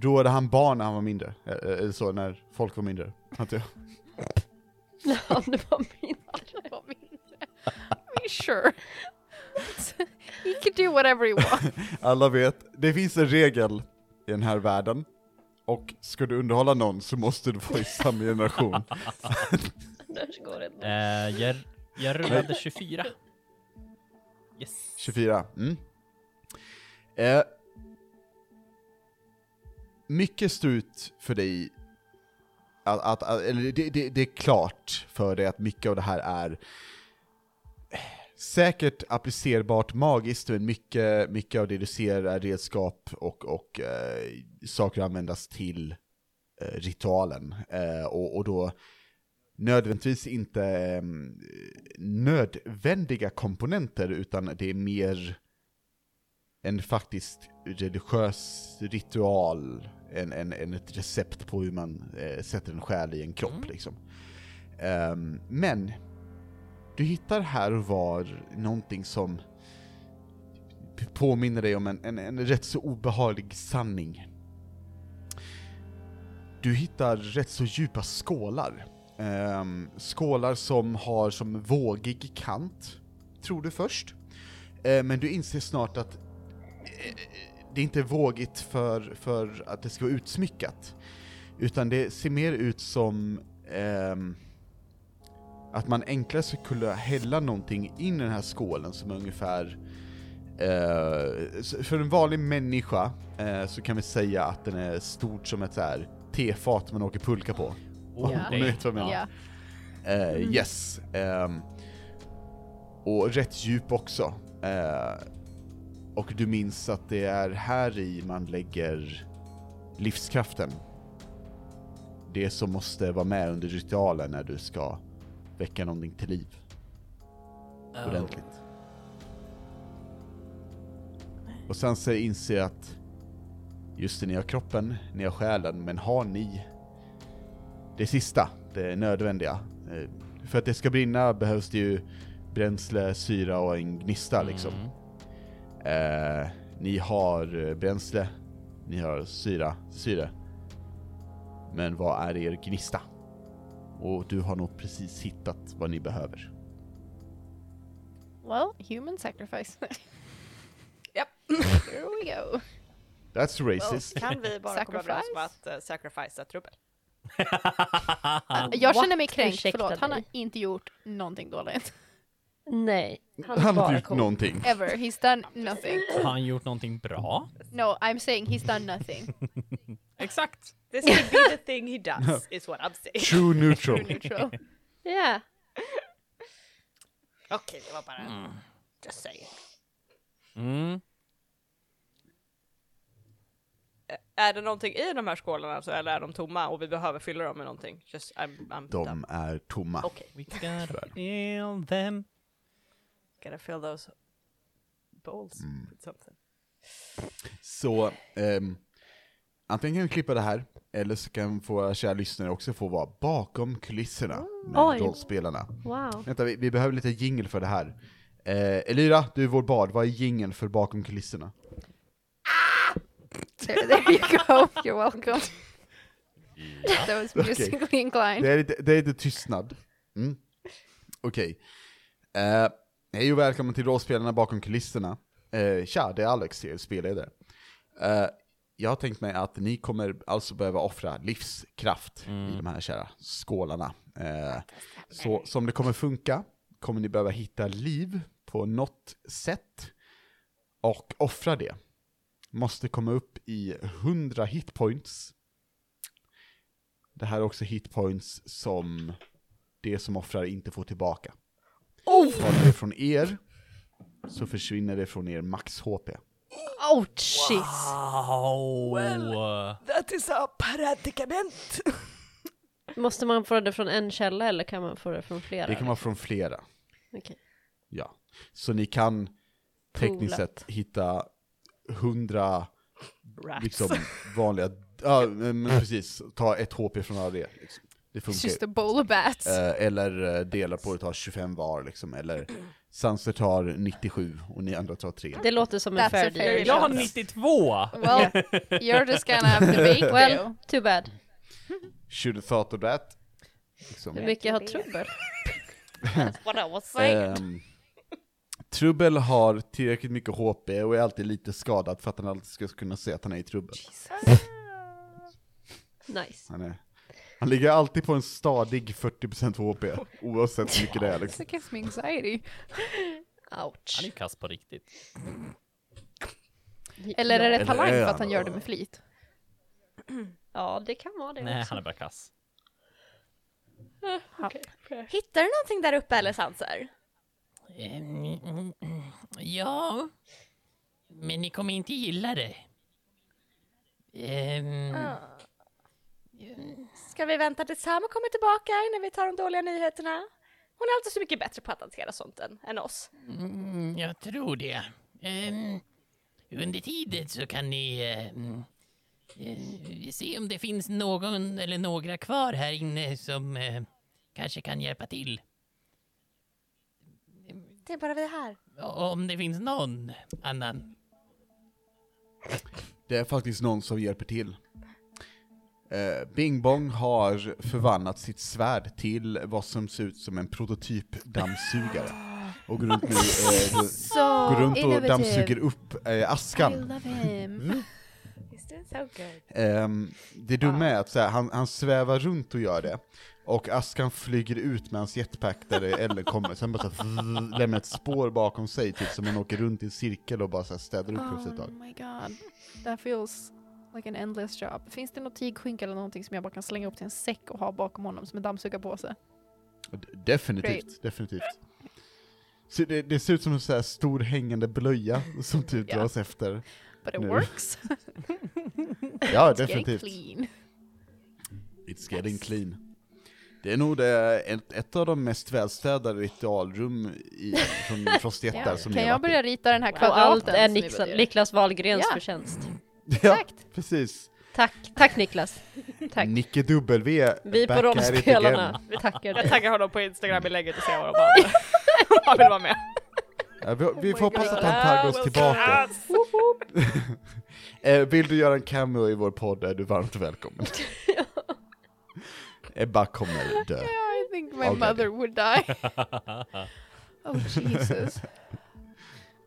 Roade han barn när han var mindre? Eh, Eller så, när folk var mindre? Antar jag. Ja, det var min. Vad mindre. I mean, sure. he can do whatever he wants. Alla vet, det finns en regel i den här världen, och ska du underhålla någon så måste du vara i samma generation. Går det. Eh, jag, jag rullade 24. Yes. 24. Mm. Eh, mycket står ut för dig, att, att, att, eller det, det, det är klart för dig att mycket av det här är eh, säkert applicerbart magiskt, men mycket, mycket av det du ser är redskap och, och eh, saker användas till eh, ritualen. Eh, och, och då nödvändigtvis inte eh, nödvändiga komponenter, utan det är mer en faktiskt religiös ritual, än, än, än ett recept på hur man eh, sätter en själ i en kropp liksom. Ehm, men, du hittar här och var någonting som påminner dig om en, en, en rätt så obehaglig sanning. Du hittar rätt så djupa skålar. Ehm, skålar som har som vågig kant, tror du först. Ehm, men du inser snart att eh, det inte är vågigt för, för att det ska vara utsmyckat. Utan det ser mer ut som ehm, att man enklare skulle kunna hälla någonting in i den här skålen som är ungefär uh, för en vanlig människa eh, så kan vi säga att den är stort som ett så här tefat man åker pulka på. Ja. Om ni vet vad jag menar. Ja. Mm. yes. Ehm, och rätt djup också. Eh, och du minns att det är här i man lägger livskraften. Det som måste vara med under ritualen när du ska väcka någonting till liv. Ordentligt. Och sen så inser jag att just det, ni har kroppen, ni har själen, men har ni det sista, det nödvändiga? Eh, För att det ska brinna behövs det ju bränsle, syra och en gnista liksom. Mm. Eh, ni har eh, bränsle, ni har syra, syre. Men vad är er gnista? Och du har nog precis hittat vad ni behöver. Well, human sacrifice. Japp. Here we go. That's Well, racist. kan vi bara komma överens om Sacrifice? att uh, sacrificea trubbel? Jag känner mig kränkt, Ursäkta förlåt. Han har mig. inte gjort någonting dåligt. Nej, han, Han har inte gjort cool. någonting. Ever. He's done nothing. Har han gjort någonting bra? No, I'm saying he's done nothing. Exakt. This could be the thing he does, is what I'm saying. True neutral. True neutral. Ja. Okej, det var bara... Just saying. Mm. Är det någonting i de här skålarna alltså, eller är de tomma och vi behöver fylla dem med någonting? Just, I'm, I'm De dumb. är tomma. Okej, We gotta feel them. gotta fill those bowls with something. Så, ehm, antingen kan vi klippa det här, eller så kan våra kära lyssnare också få vara bakom kulisserna med Oj. rollspelarna. Wow. Vänta, vi, vi behöver lite jingle för det här. Eh, Elira, du är vår bard, vad är jingeln för bakom kulisserna? There, there you go. You're welcome. That was musically inclined. Det är lite, det är lite tystnad. Mm. Okej. Eh, hej och välkommen till rollspelarna bakom kulisserna. Eh, tja, det är Alex, er spelledare. Eh, jag har tänkt mig att ni kommer alltså behöva offra livskraft i de här kära skålarna. Eh, så som det kommer funka kommer ni behöva hitta liv på något sätt och offra det. Måste komma upp i 100 hitpoints. Det här är också hitpoints som det som offrar inte får tillbaka. Tar det från er så försvinner det från er max HP. Ouchies! Wow! That is a predicament! Måste man få det från en källa eller kan man få det från flera? Det kan vara från flera. Okej. Ja. Så ni kan tekniskt sett hitta 100 Rats. liksom vanliga, ja men precis, ta ett HP från alla det. Liksom. Det It's funkar just ju. a bowl of bats. Eh, eller eh, dela på det, ta 25 var liksom, eller Sanser tar 97 och ni andra tar 3. Det låter som en That's fair a fair deal. Jag har chance. 92! Well, you're just gonna have to wait Well, too bad. Should have thought of that. Liksom. Hur mycket har trubbel? What I was saying. Ehm, Trubbel har tillräckligt mycket HP och är alltid lite skadad för att han alltid ska kunna se att han är i trubbel. Nice. Han, är, han ligger alltid på en stadig 40% HP, oavsett hur mycket det är liksom. Gives me anxiety. Han är Ouch. ju kass på riktigt. Eller är det talang för att han gör det med flit? Ja, det kan vara det Nej, också. han är bara kass. Hittar du någonting där uppe eller Sanser? Ehm, Ja, men ni kommer inte gilla det. Ehm, Ska vi vänta tills Sam kommer tillbaka när vi tar de dåliga nyheterna? Hon är alltid så mycket bättre på att hantera sånt än, än oss. mm, jag tror det. Ehm, under tiden så kan ni ehm, eh, se om det finns någon eller några kvar här inne som eh, kanske kan hjälpa till. Det är bara vi här. Om det finns någon annan. Det är faktiskt någon som hjälper till. Eh, Bing Bong har förvandlat sitt svärd till vad som ser ut som en prototyp-dammsugare. Och går runt, nu, eh, går So går runt och innovative. dammsuger upp eh, I askan. love him. He's doing so good. Ehm, det dumma är att så här, han, han svävar runt och gör det, och askan flyger ut med hans jetpack där det elden kommer, sen bara så här, lämnar ett spår bakom sig, typ som man åker runt i en cirkel och bara så här städar upp efter ett Oh tag. my god. That feels like an endless job. Finns det något tygskynke eller någonting som jag bara kan slänga upp till en säck och ha bakom honom som en dammsugarpåse? Definitivt, definitivt. Så det, det ser ut som en så här stor hängande blöja som typ Ja. dras efter. But it Nu. works. Ja, It's getting definitivt. clean. It's getting clean. Det är nog det, ett, ett av de mest välstädade ritualrum i, från Frostjättar Ja. som Kan ni har jag i. börja rita den här Och kvadraten? allt är Niklas? Niklas Wahlgrens Ja. förtjänst. Ja, Exakt. precis. Tack, tack Niklas. Tack. Nicke W, Vi på rollspelarna vi tackar Jag dig. taggar honom på Instagram i läget och ser vad han vill vara med. Ja, vi, vi får hoppas att han taggar oss tillbaka. Eh, vill du göra en cameo i vår podd är du varmt välkommen. Ebba kommer dö. I think my Already. mother would die. oh Jesus.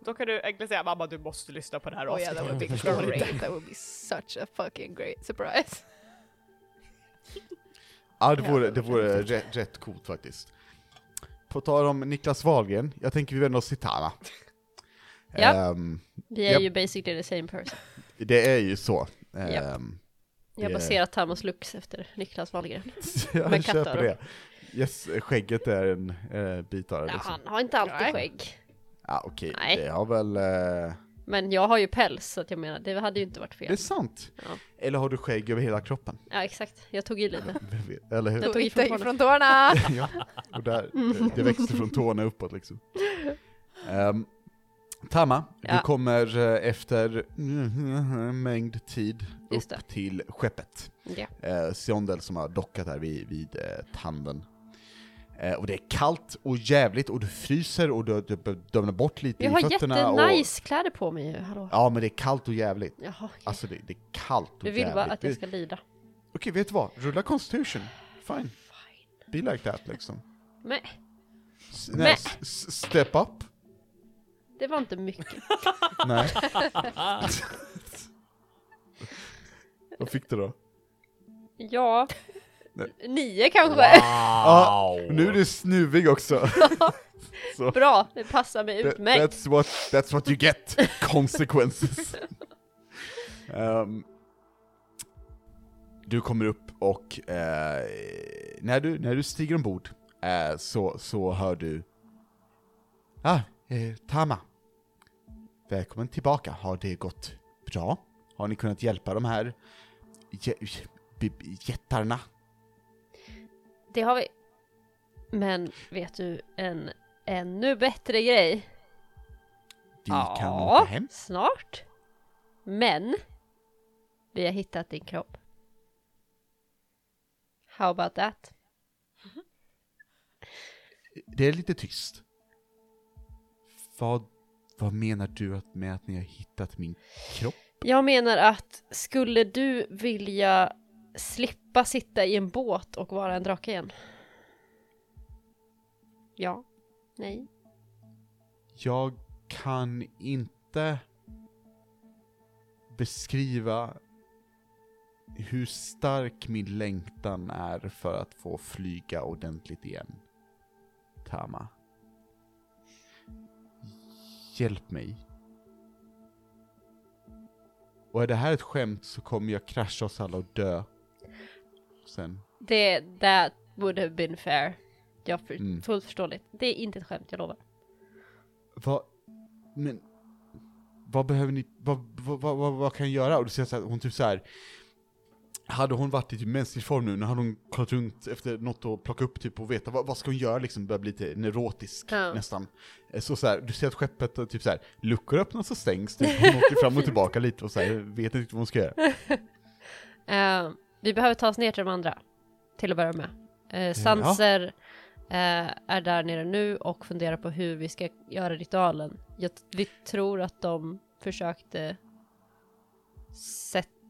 Då kan du egentligen säga mamma du måste lyssna på det här Oh yeah, that would be Förstår inte. great. That would be such a fucking great surprise. Ja, det Ja, vore, det det vore vore rätt, rätt coolt faktiskt. På tal om Niklas Wahlgren, jag tänker vi vänder oss till Tana. Ja. Ehm, Vi är Japp. ju basically the same person. det är ju så. Ehm, Jag har baserat Tamos looks efter Niklas Wahlgren. jag Med köper kattar. det. Yes, skägget är en eh, bit av det Ja, liksom. han har inte alltid Nej. skägg. Ja, okej, Nej. det har väl... Eh, Men jag har ju päls, så att jag menar, det hade ju inte varit det är fel. sant. Ja. Eller har du skägg över hela kroppen? Ja, exakt. Jag tog i lite. Eller hur? Jag tog i från ifrån tårna! ja, och där, det, det växte från tårna uppåt liksom. Um, Tama, Ja. du kommer eh, efter mängd tid upp till skeppet. Eh, Siondel som har dockat här vid, vid eh, tanden. Eh, och det är kallt och jävligt och du fryser och du, du dömnar bort lite Jag i har fötterna. Och, jättenice kläder på mig ju, hallå. ja men det är kallt och jävligt. Jaha, okej. Alltså det, det är kallt och Du vill jävligt. bara att jag ska lida. Okej, vet du vad? Rulla constitution. Fine. Be like that liksom. Men S- Men- nej, step up. Det var inte mycket. Nej. Vad fick du då? Ja, Nej. nio kanske. Ja, nu är du snuvig också. Så. Bra, det passar mig That- utmärkt. That's what, that's what you get, consequences. Ehm, du kommer upp och eh, när, du, när du stiger ombord eh, så, så hör du Ah, eh, Tama. Välkommen tillbaka, har det gått bra? Har ni kunnat hjälpa de här jättarna? Det har vi. Men vet du en ännu bättre grej? Vi kan åka hem? snart. Men vi har hittat din kropp. How about that? Det är lite tyst. Vad, vad menar du med att ni har hittat min kropp? Jag menar att skulle du vilja slippa sitta i en båt och vara en drake igen? Ja. Nej. Jag kan inte beskriva hur stark min längtan är för att få flyga ordentligt igen. Tama. Hjälp mig. Och är det här ett skämt så kommer jag krascha oss alla och dö. Sen. Det, that would have been fair. Jag för, Mm. fullt förståeligt. Det är inte ett skämt, jag lovar. Vad, men, vad behöver ni, vad, vad, vad, vad, kan jag göra? Och du säger så här, hon typ så här. Hade hon varit i typ mänsklig form nu, nu hade hon kollat runt efter något att plocka upp typ och veta vad, vad ska hon göra liksom, börjar bli lite neurotisk Ja. nästan. Eh, Så, så här, du ser att skeppet och typ så här, luckor öppnas och stängs, typ, hon åker fram och tillbaka lite och så här, vet inte riktigt vad hon ska göra. Eh, vi behöver ta oss ner till de andra. Till att börja med. Uh, Sanser eh, är där nere nu och funderar på hur vi ska göra ritualen. Jag, vi tror att de försökte sätta...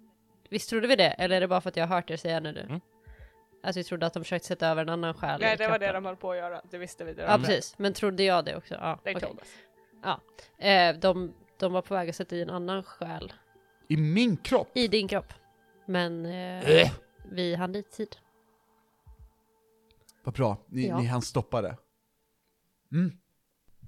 Visst trodde vi det? Eller är det bara för att jag har hört er säga det nu? Mm. Att vi trodde att de försökte sätta över en annan själ Nej, i det var det kroppen. de höll på att göra. Det visste vi. Det Ja, precis. Men trodde jag det också? Ja, They told us. Eh, de, de var på väg att sätta i en annan själ I min kropp? i din kropp. Men eh, Äh. vi hann dit tid. Vad bra, ni, Ja. ni hann stoppa det. Mm.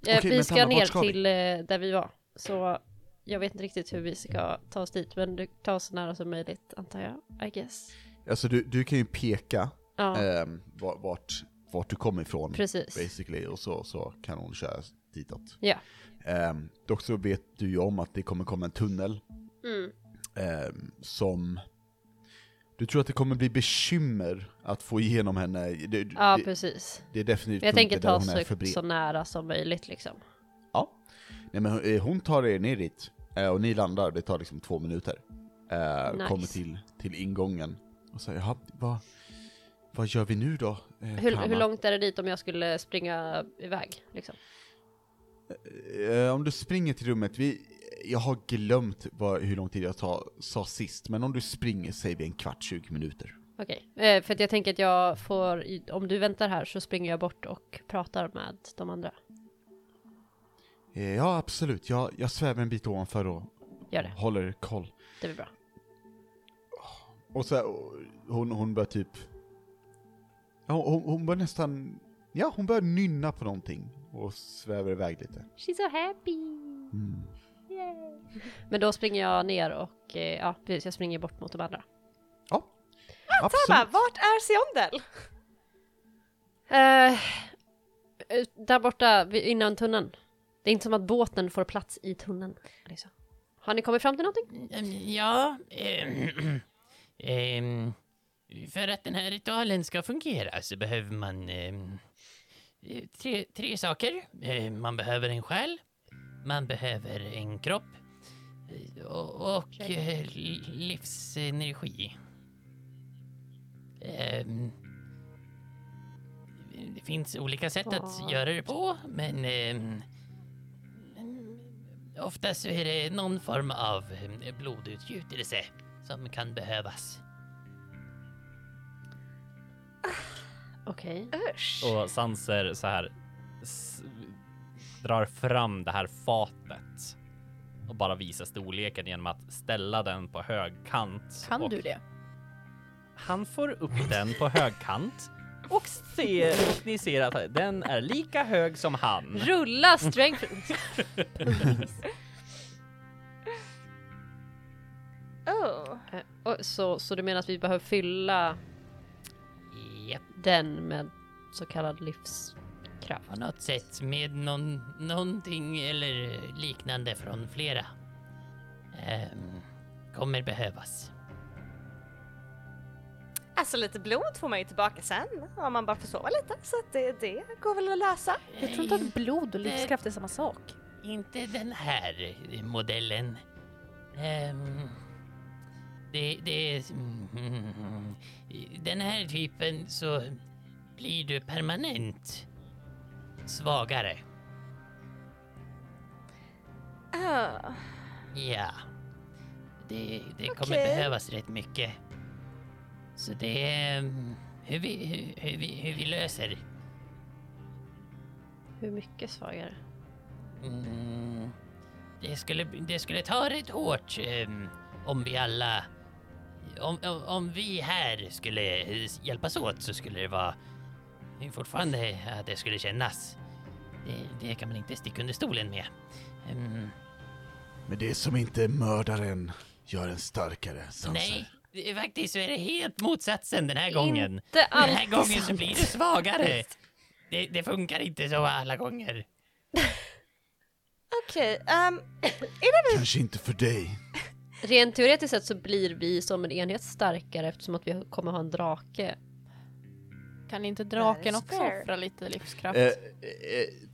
Eh, Okej, vi men ska ner ska vi? till eh, där vi var. Så jag vet inte riktigt hur vi ska ta oss dit. Men du tar oss så nära som möjligt antar jag. I guess. Alltså du, du kan ju peka Ja, va- vart, vart du kommer ifrån. precis. basically, och så, så kan hon köra ditåt. Ja. Um, dock så vet du ju om att det kommer komma en tunnel Mm. ehm, som... Du tror att det kommer bli bekymmer att få igenom henne? Det, Ja, det, precis. det är definitivt Jag tänker ta så, så nära som möjligt liksom. Nej men eh, hon tar er ner dit, eh, och ni landar, det tar liksom två minuter. Eh, Nice. Kommer till, till ingången, och säger jaha, vad, vad gör vi nu då? Hur, Tama?" hur långt är det dit om jag skulle springa iväg? Liksom? Om du springer till rummet, vi, jag har glömt vad, hur lång tid jag ta, sa sist, men om du springer säger vi en kvart, 20 minuter. Okej, för att jag tänker att jag får, om du väntar här så springer jag bort och pratar med de andra. Eh, ja, absolut. Jag, jag svävar en bit ovanför och Gör det, håller koll. det blir bra. Och så här, och hon, hon börjar typ... Ja, hon, hon börjar nästan... Ja, hon börjar nynna på någonting och svävar iväg lite. She's so happy! Mm. Men då springer jag ner och, eh, ja precis, jag springer bort mot de andra. Ja, Tama, absolut. vart är Siondel? Eh, eh, där borta vid- innan tunneln. Det är inte som att båten får plats i tunneln. Liksom. Har ni kommit fram till någonting? Ehm, Ja, ehm, ehm, för att den här ritualen ska fungera så behöver man ehm, eh, tre, tre saker. Eh, Man behöver en själ, man behöver en kropp och, och li- livsenergi. Ehm, Det finns olika sätt att göra det på, men Oftast så är det någon form av eh, blodutgjutelse som kan behövas. Okej. Usch. Och Sanser så här drar fram det här fatet och bara visar storleken genom att ställa den på högkant. Kan du det? Han får upp den på högkant och, ser, och ni ser att den är lika hög som han. Rulla strength. Oh. Eh, och så, så du menar att vi behöver fylla Japp, den med så kallad livskraft? på något sätt med någon, någonting eller liknande från flera. Ehm, kommer behövas. Alltså lite blod får man ju tillbaka sen om man bara får sova lite så att det, det går väl att lösa. Jag tror inte att blod och livskraft är samma sak. Inte den här modellen. Ehm, det, det är... mm, Den här typen så blir du permanent svagare. Ah. Ja. Det, det kommer Okej. behövas rätt mycket. Så det är mm, hur vi, hur, hur, vi, hur vi löser. Hur mycket svagare? Mm, det, skulle, det skulle ta rätt hårt ehm, om vi alla... Om, om, om vi här skulle hjälpas åt så skulle det vara fortfarande att det skulle kännas. Det, det kan man inte sticka under stolen med. Ehm, Men det som inte är mördaren gör en starkare, Sanser. nej, faktiskt så är det helt motsatsen den här gången. Inte Den här alltid gången så sant. blir det svagare. Det, det funkar inte så alla gånger. Okej, ehm, Kanske inte för dig. Rent teoretiskt sett så blir vi som en enhet starkare eftersom att vi kommer ha en drake. Kan inte draken också fair. offra lite livskraft? Eh, eh,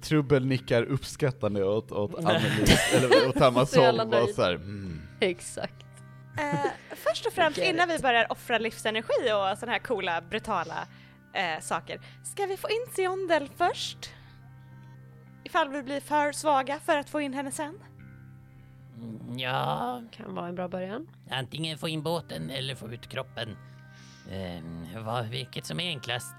Trubbel nickar uppskattande åt, åt Amelie, eller åt Så jävla håll, mm. Exakt. Eh, först och främst innan vi börjar offra livsenergi och sådana här coola, brutala eh, saker, ska vi få in Siondel först? Ifall vi blir för svaga för att få in henne sen? Mm, Ja, Kan vara en bra början. antingen få in båten eller få ut kroppen. Ehm, vad, vilket som är enklast.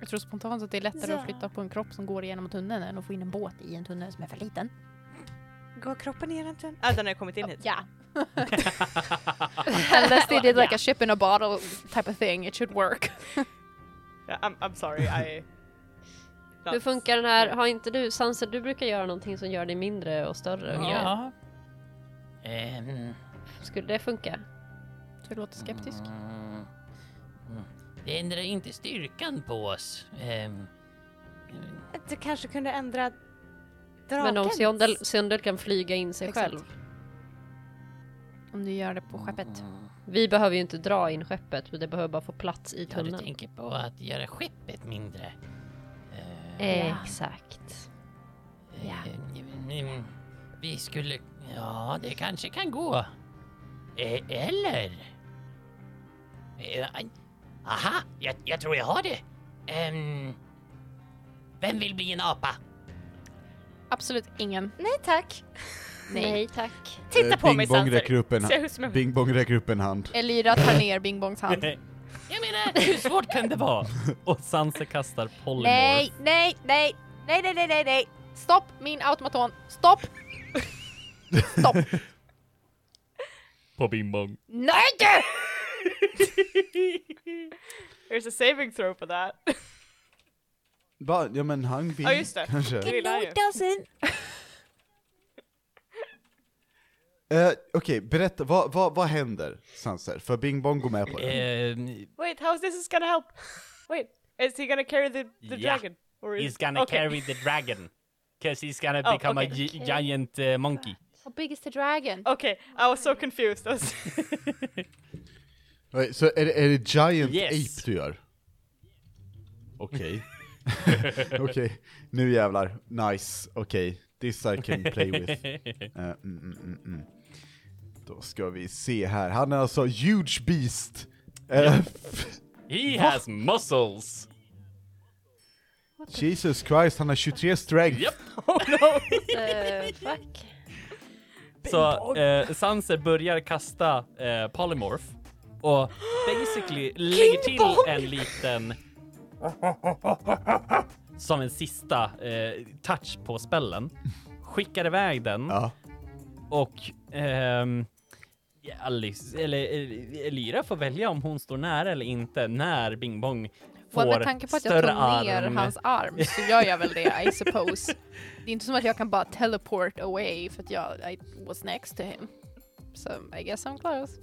Jag tror spontant att det är lättare Ja. att flytta på en kropp som går igenom tunneln än att få in en båt i en tunnel som är för liten. Går kroppen egentligen? Ja, den har kommit in hit. Ja. Unless they did like a ship in a bottle type of thing, it should work. Ja, I'm, I'm sorry, I... Hur funkar den här? Har inte du, Sanser, du brukar göra någonting som gör dig mindre och större? Ja. Ehm, Skulle det funka? Du låter skeptisk. mm, mm. Det ändrar inte styrkan på oss. Ehm, Du kanske kunde ändra drakens? Men om Siondel, Siondel kan flyga in sig Exakt. själv. Om du gör det på skeppet. mm. Vi behöver ju inte dra in skeppet, det behöver bara få plats i Ja, du tunneln. tänker på att göra skeppet mindre. Ehm, Exakt. eh, mm, Vi skulle... Ja, det kanske kan gå. Eh, Eller... Aha, jag, jag tror jag har det. Ehm, vem vill bli en apa? Absolut ingen. Nej tack. Nej, tack. Titta Eh, på Bing mig Bong Sanser. räcker upp en som. Bing Bong räcker upp en hand. Elira tar ner Bing Bongs hand. Jag menar, hur svårt kan det vara? Och Sanse kastar polymorph. Nej, nej, nej, nej, nej, nej, nej, nej. Stopp min automaton. Stopp! Stopp! på Bing Bong. Nej! There's a saving throw for that. Va? Ja men han vill Ja, just det. kanske. Vill han ju. Eh, Okej, berätta, vad, vad, vad händer Sanser? För Bing Bong går med på det. Ehm, Wait, how's this is gonna help? Wait, is he gonna carry the, the Yeah. dragon? Or is... He's gonna Okay. carry the dragon. Cause he's gonna Oh, become okay. a gi- giant uh, monkey. How big is the dragon? Okay, I was so confused. I was... Wait, Så är det, är det Giant Yes. Ape du gör? Okej. Okej, nu jävlar. Nice, okej. This I can play with. Eh, mm, mm, mm, mm. Då ska vi se här, han är alltså huge beast. Eh, He has muscles. Jesus Christ, han har 23 strength. Japp. Eh, fuck. Så eh, Sanser börjar kasta eh, polymorph och basically lägger till en liten som en sista eh, touch på spellen, skickar iväg den Ja. och ehm, Alice, eller eh, Elira får välja om hon står nära eller inte när Bing Bong får Och med tanke på att jag större tog ner arm. hans arm så gör jag väl det, I suppose. Det är inte som att jag kan bara teleport away för att jag I was next to him. So I guess I'm close.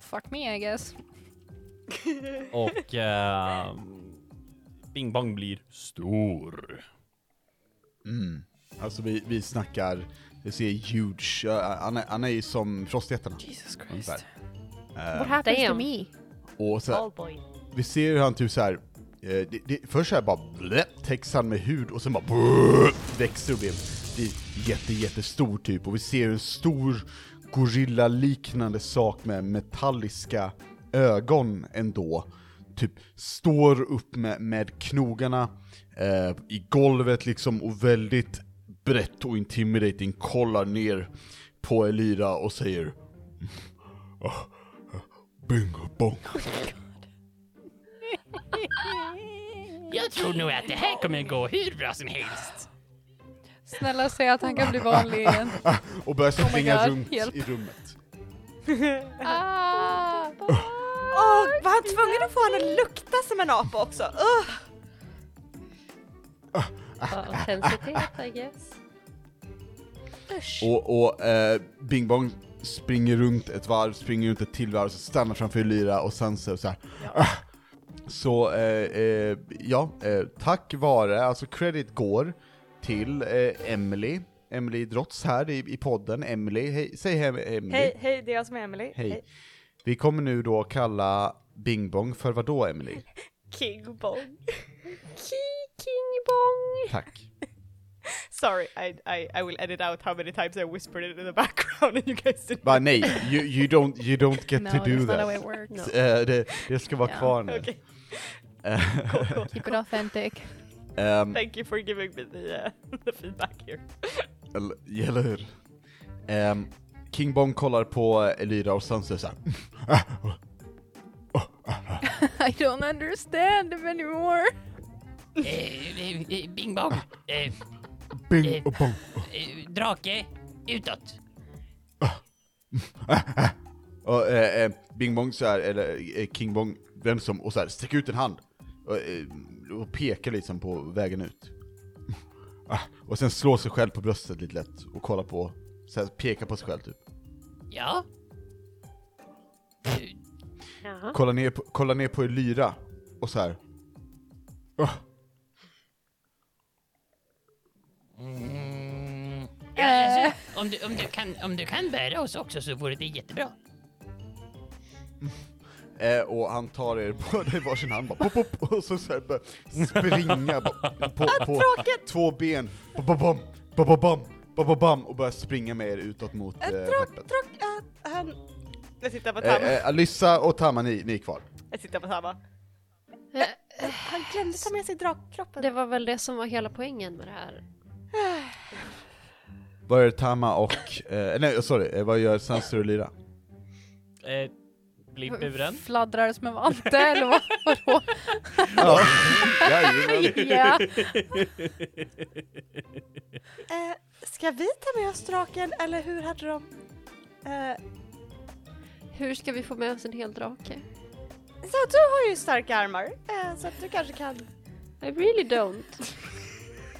Fuck me I guess. Och ehm, Bing Bong blir stor. Mm. Alltså vi, vi snackar, det ser huge, uh, han, är, han är ju som Frostjättarna. Jesus ungefär. What Uh, happens to me? och så, vi ser hur han typ såhär, eh, det, det, först såhär bara blä, täcks han med hud och sen bara brrr, växer och blir, blir jätte, jättestor typ. Och vi ser en stor gorilla-liknande sak med metalliska ögon ändå. Typ står upp med, med knogarna eh, i golvet liksom och väldigt brett och intimidating kollar ner på Elira och säger "Ah, Bingo bong. Jag tror nog att det här kommer gå hur bra som helst. Snälla säg att han kan bli vanlig igen. Och börjar Oh springa God, runt hjälp. i rummet. Ah. Åh, var han tvungen att få honom att lukta som en apa också? Ugh. Autenticitet I guess. Usch. Och, och eh, Bing Bong springer runt ett varv, springer runt ett till varv, så stannar framför Lyra och sen så, så här. "Ah." Så, eh, eh, ja, eh, tack vare, alltså credit går till eh, Emily, Emily Drotts här i, i podden, Emily, hej, säg hej Emily. Hej, hej, det är jag som är Emily. Hej. Vi kommer nu då kalla Bing Bong för vad då Emily? King Bong. King Bong! Tack. Sorry, I, I, I will edit out how many times I whispered it in the background and you guys didn't. Bara nej, you, you, don't, you don't get No, to that's do not that. how it works. No. Eh, det, det ska vara Ja. kvar nu. Okay, Eh, cool, cool. Keep it authentic. ehm, Thank you for giving me the, uh, the feedback here. Eller, hur? Ehm, King Bong kollar på Elira och sen säger såhär I don't understand him anymore. Eh, eh, eh, Bing Bong. Eh, Bing och Bong. eh, drake, utåt. Och eh, eh, Bing Bong så här, eller eh, King Bong vänder sig om och så här, sträcker ut en hand och, eh, och pekar liksom på vägen ut. Och sen slår sig själv på bröstet lite lätt och kollar på, så här, pekar på sig själv typ. Ja. Jaha. Kollar ner på, kollar ner på Elira och så här. Ah, Mm. Ja, alltså, om, du, om, du kan, om du kan bära oss också så vore det jättebra. Eh, och han tar er båda i varsin hand bara, pop, pop, och så, så här, springa bara, på, på två ben, bam, bam, bam, bam, bam, bam, bam, bam, och börjar springa med er utåt mot eh, skeppet. han... Jag tittar på Eh, Tama. eh, Alyssa och Tama, ni, ni är kvar. Jag tittar på Tama. Eh, Han glömde ta med sig drakkroppen. Det var väl det som var hela poängen med det här. Vad är det Tama och, eh, nej sorry, eh, vad gör Sansur och Lyra? Eh, blir buren. Fladdrar som en vante eller vad, vadå? Ja. Ja. Eh, ska vi ta med oss draken eller hur hade de... Eh, Hur ska vi få med oss en hel drake? så du har ju starka armar, eh, så att du kanske kan... I really don't.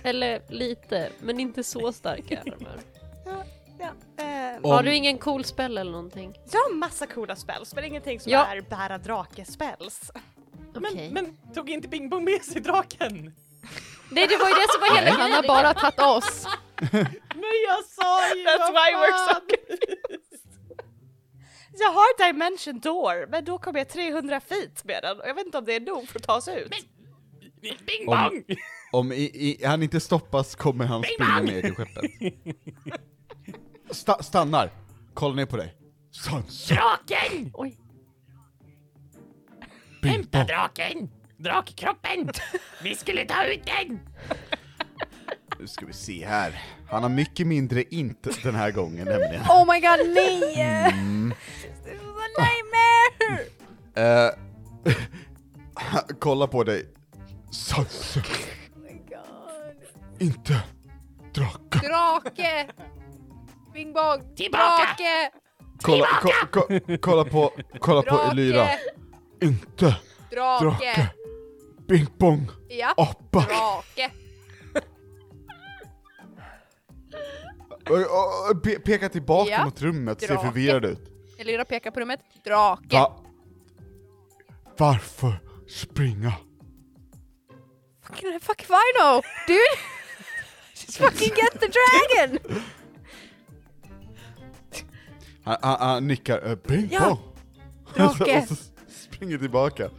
Eller lite, men inte så starka armar. Ja, eh, Om- Har du ingen cool spell eller någonting? jag har massa coola spells, men ingenting som Ja. är bära drake-spells. Okej. Men, men tog inte Bing Bong med sig draken? Nej, det var ju det som var hela Han har bara tagit oss. Men jag sa ju... That's why we're so. Jag har Dimension Door, men då kommer jag 300 feet med den och jag vet inte om det är nog för att ta sig ut. Bing Om- Bong! Om i, i, han inte stoppas kommer han springa ner till skeppet. Sta, stannar, kollar ner på dig. Sansur, Draken! Oj. Hämta draken! Drakkroppen! Vi skulle ta ut den! Nu ska vi se här. Han har mycket mindre int den här gången nämligen. Oh my god, nej! Mm. This is a nightmare! Eh, kolla på dig. Sansur. Inte draka. Drake! Bing bong! Tillbaka! Drake! Kolla, ko, ko, kolla på, kolla på! Elyra. Inte Drake! drake. Bing bong. Ja, Apa. drake! Och, och, och, pe, peka tillbaka Ja. mot rummet, ser Drake. förvirrad ut. Elira pekar på rummet. Drake! Va? Varför springa? Fucking fuck if I know, dude! Just fucking get the dragon! Han, han, han nickar, uh, bing Ja. bong. Drake. och så springer tillbaka.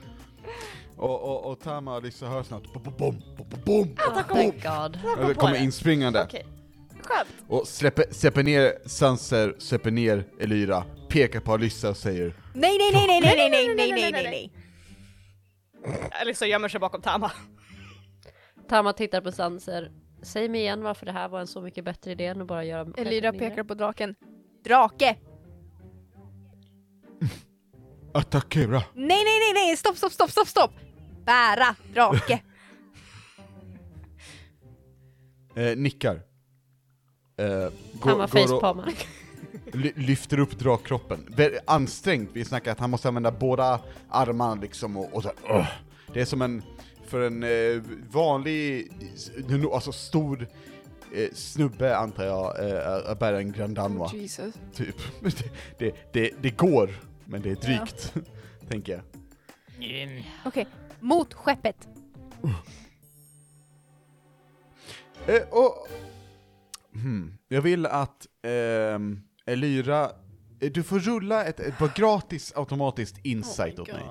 Och, och, och Tama liksom hör snart bom, bom, bom, bom, bom. Thank God. Och det kommer inspringande. Okej. Skönt. Och släpper, släpper ner Sanser, släpper ner Elyra, pekar på Alyssa och säger Nej, nej, nej, nej, nej, nej, nej, nej, nej, nej. Alyssa gömmer sig bakom Tama. Tama tittar på Sanser. Säg mig igen varför det här var en så mycket bättre idé än att bara göra Elira pekar på draken. Drake! Attackera. Nej, nej, nej, nej, stopp, stopp, stopp, stopp, stopp! Bära drake! Eh, nickar. Eh, går- Tama går och- facepalmar. ly- lyfter upp drakkroppen. Ansträngt, vi snackar att han måste använda båda armarna liksom och, och så här, "Ugh." Det är som en, för en eh, vanlig, s- alltså stor eh, snubbe antar jag, eh, att bära en Grand Danois, Jesus. typ. Det, det, det, det går, men det är drygt, tänker jag. Ehm, Okej, mot skeppet. Eh, och, hmm, jag vill att ehm, Elyra, eh, du får rulla ett, ett bara gratis automatiskt insight åt mig.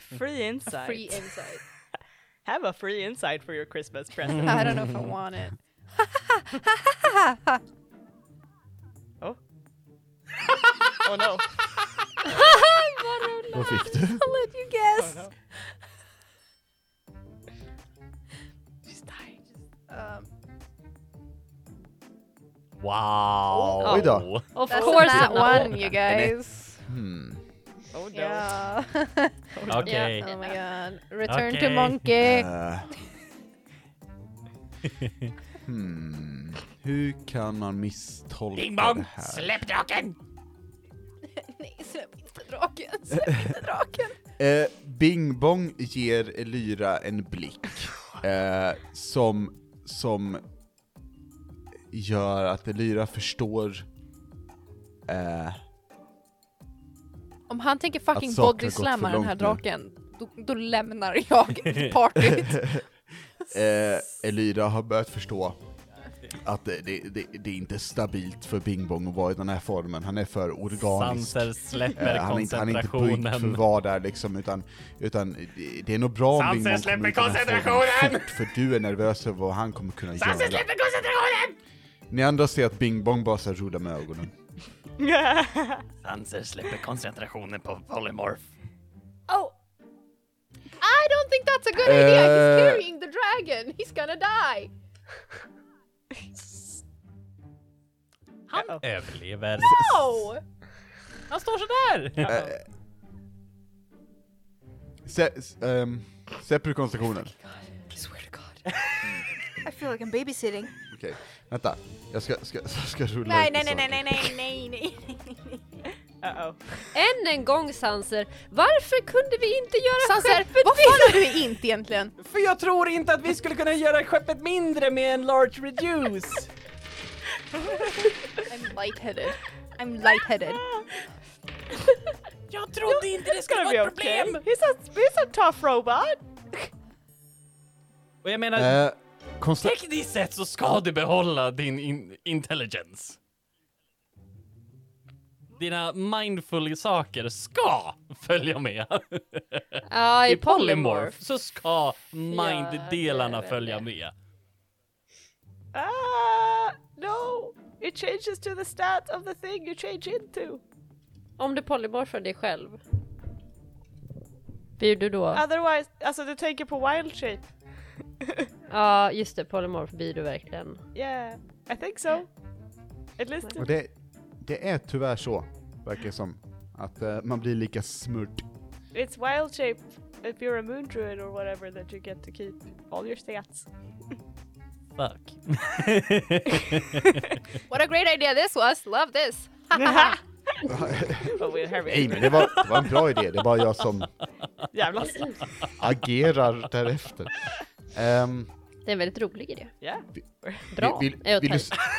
Free insight. Free insight. Have a free insight for your Christmas present. I don't know if I want it. oh no. Vad fick du? I'll let you guess. She's dying. Um, Wow! Oj då. Of that's course that one, you guys. Hmm. Oh no. Yeah. Okej. oh my god. Return to monkey. Eh. hmm. Hur kan man misstolka Bing det bong! här? Släpp draken! Nej, släpp inte draken. Släpp inte draken. Eh, Bing Bong ger Elyra en blick eh, som, som gör att Elyra förstår eh, Om han tänker fucking Att saker har gått bodyslamma för den här långt nu. draken, då, då lämnar jag partyt. eh, Elyra har börjat förstå att det, det, det, det är inte stabilt för Bing Bong att vara i den här formen, han är för organisk. Sanser släpper Eh, han, är inte, han är inte byggd för att koncentrationen. vara där liksom, utan, utan det- är nog bra om Sanser Bing Bong släpper koncentrationen! fort, för du är nervös över vad han kommer kunna Sanser göra. släpper koncentrationen! Ni andra ser att Bing Bong bara så rullar med ögonen. Sanser släpper koncentrationen på polymorph. Oh! I don't think that's a good idea. He's Eh. carrying the dragon. He's gonna die. Han Uh-oh. överlever. No! Han står sådär! Eh, Sä, s- ehm, Släpper du? I swear to God. I feel like I'm babysitting. Okej, vänta. Jag ska, ska, jag ska rulla Nej, lite nej, nej, nej, saker. nej, nej, nej, nej. Uh-oh. Än en gång Sanser, varför kunde vi inte göra Sanser, skeppet vad fan har du inte egentligen? För jag tror inte att vi skulle kunna göra skeppet mindre med en large reduce. I'm lightheaded. I'm lightheaded. Jag trodde inte det skulle vara ett okay. problem. He's a, he's a tough robot. Och jag menar, konsta- tekniskt sett så ska du behålla din in intelligence. Dina mindful saker ska följa med. Ja, i, I polymorph polymorph. så ska mind-delarna är följa med. Ah, no. It changes to the stat of the thing you change into. Om du polymorfar dig själv. Blir du då? Otherwise, alltså du tänker på wild shape. Ja, just det, polymorf blir du verkligen. Yeah, I think so. At least och det, det är tyvärr så, verkar det som. Att eh, man blir lika smurt. it's wild shape if you're a moon druid or whatever that you get to keep all your stats. Fuck. What a great idea this was! Love this! Nej men det var, det var en bra idé, det bara jag som Jävlar. agerar därefter. Ehm, Det är en väldigt rolig idé. Ja. Bra. Vill, vill, vill, du,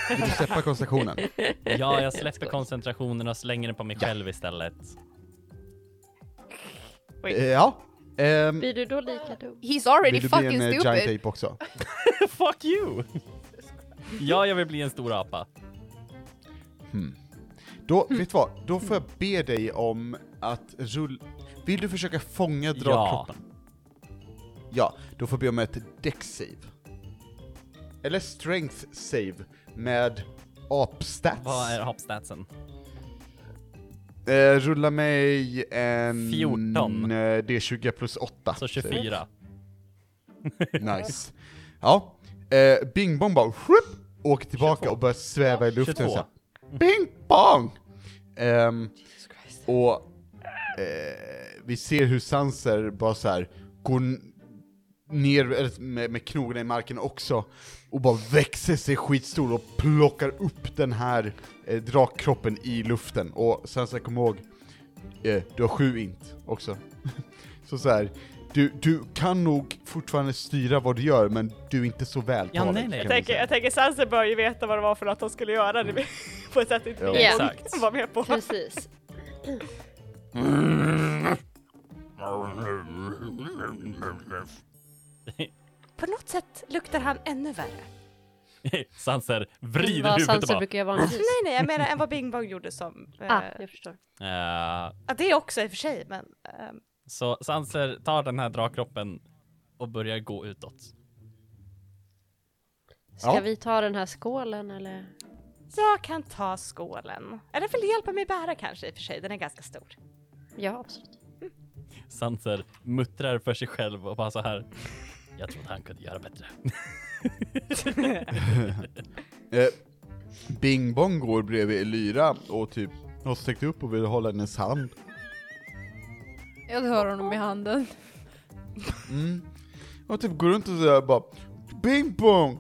vill du släppa koncentrationen? Ja, jag släpper koncentrationen och slänger den på mig själv istället. Eh, ja. Ehm, Blir du då lika dum? He's already vill du bli fucking en eh, giant stupid! ape också? Fuck you! Ja, jag vill bli en stor apa. Då, vet du vad? Då får jag be dig om att rulla... Vill du försöka fånga dragkroppen? Ja. då får jag be om ett deck save. Eller strength save med apstats. Vad är hoppstatsen? Eh, rulla mig en... 14. eh, D20 plus 8. Så 24. Nice. Ja. Eh, bing bong bara, whoop, åker tillbaka 22. och börjar sväva i luften 22. så här. Bing bong! Ehm, och eh, vi ser hur Sanser bara så här går ner med, med knogarna i marken också och bara växer sig skitstor och plockar upp den här eh, drakkroppen i luften. Och Sanser, kom ihåg, eh, du har sju int också. så så här. Du, du kan nog fortfarande styra vad du gör, men du är inte så vältalig. Ja, nej, nej. Jag tänker, jag tänker Sanser bör ju veta vad det var för något de skulle göra nu, på ett sätt inte Ja. vi Exakt. var med på. Precis. På något sätt luktar han ännu värre. Sanser vrider Vad huvudet Sanser bara. brukar jag vanligtvis. Nej, nej, jag menar än vad Bing Bong gjorde som... Eh, Ah, jag förstår. Eh, ja, det också i och för sig, men... ehm, så Sanser tar den här drakkroppen och börjar gå utåt. Ska Ja. vi ta den här skålen eller? jag kan ta skålen. Eller vill du hjälpa mig bära kanske i och för sig, den är ganska stor. Ja, absolut. Sanser muttrar för sig själv och bara så här. Jag trodde han kunde göra bättre. Eh, Bing Bong går bredvid Elyra och typ har sträckt upp och vill hålla hennes hand. Jag tar honom i handen. Mm. Och typ går runt och sådär bara Bing Bong!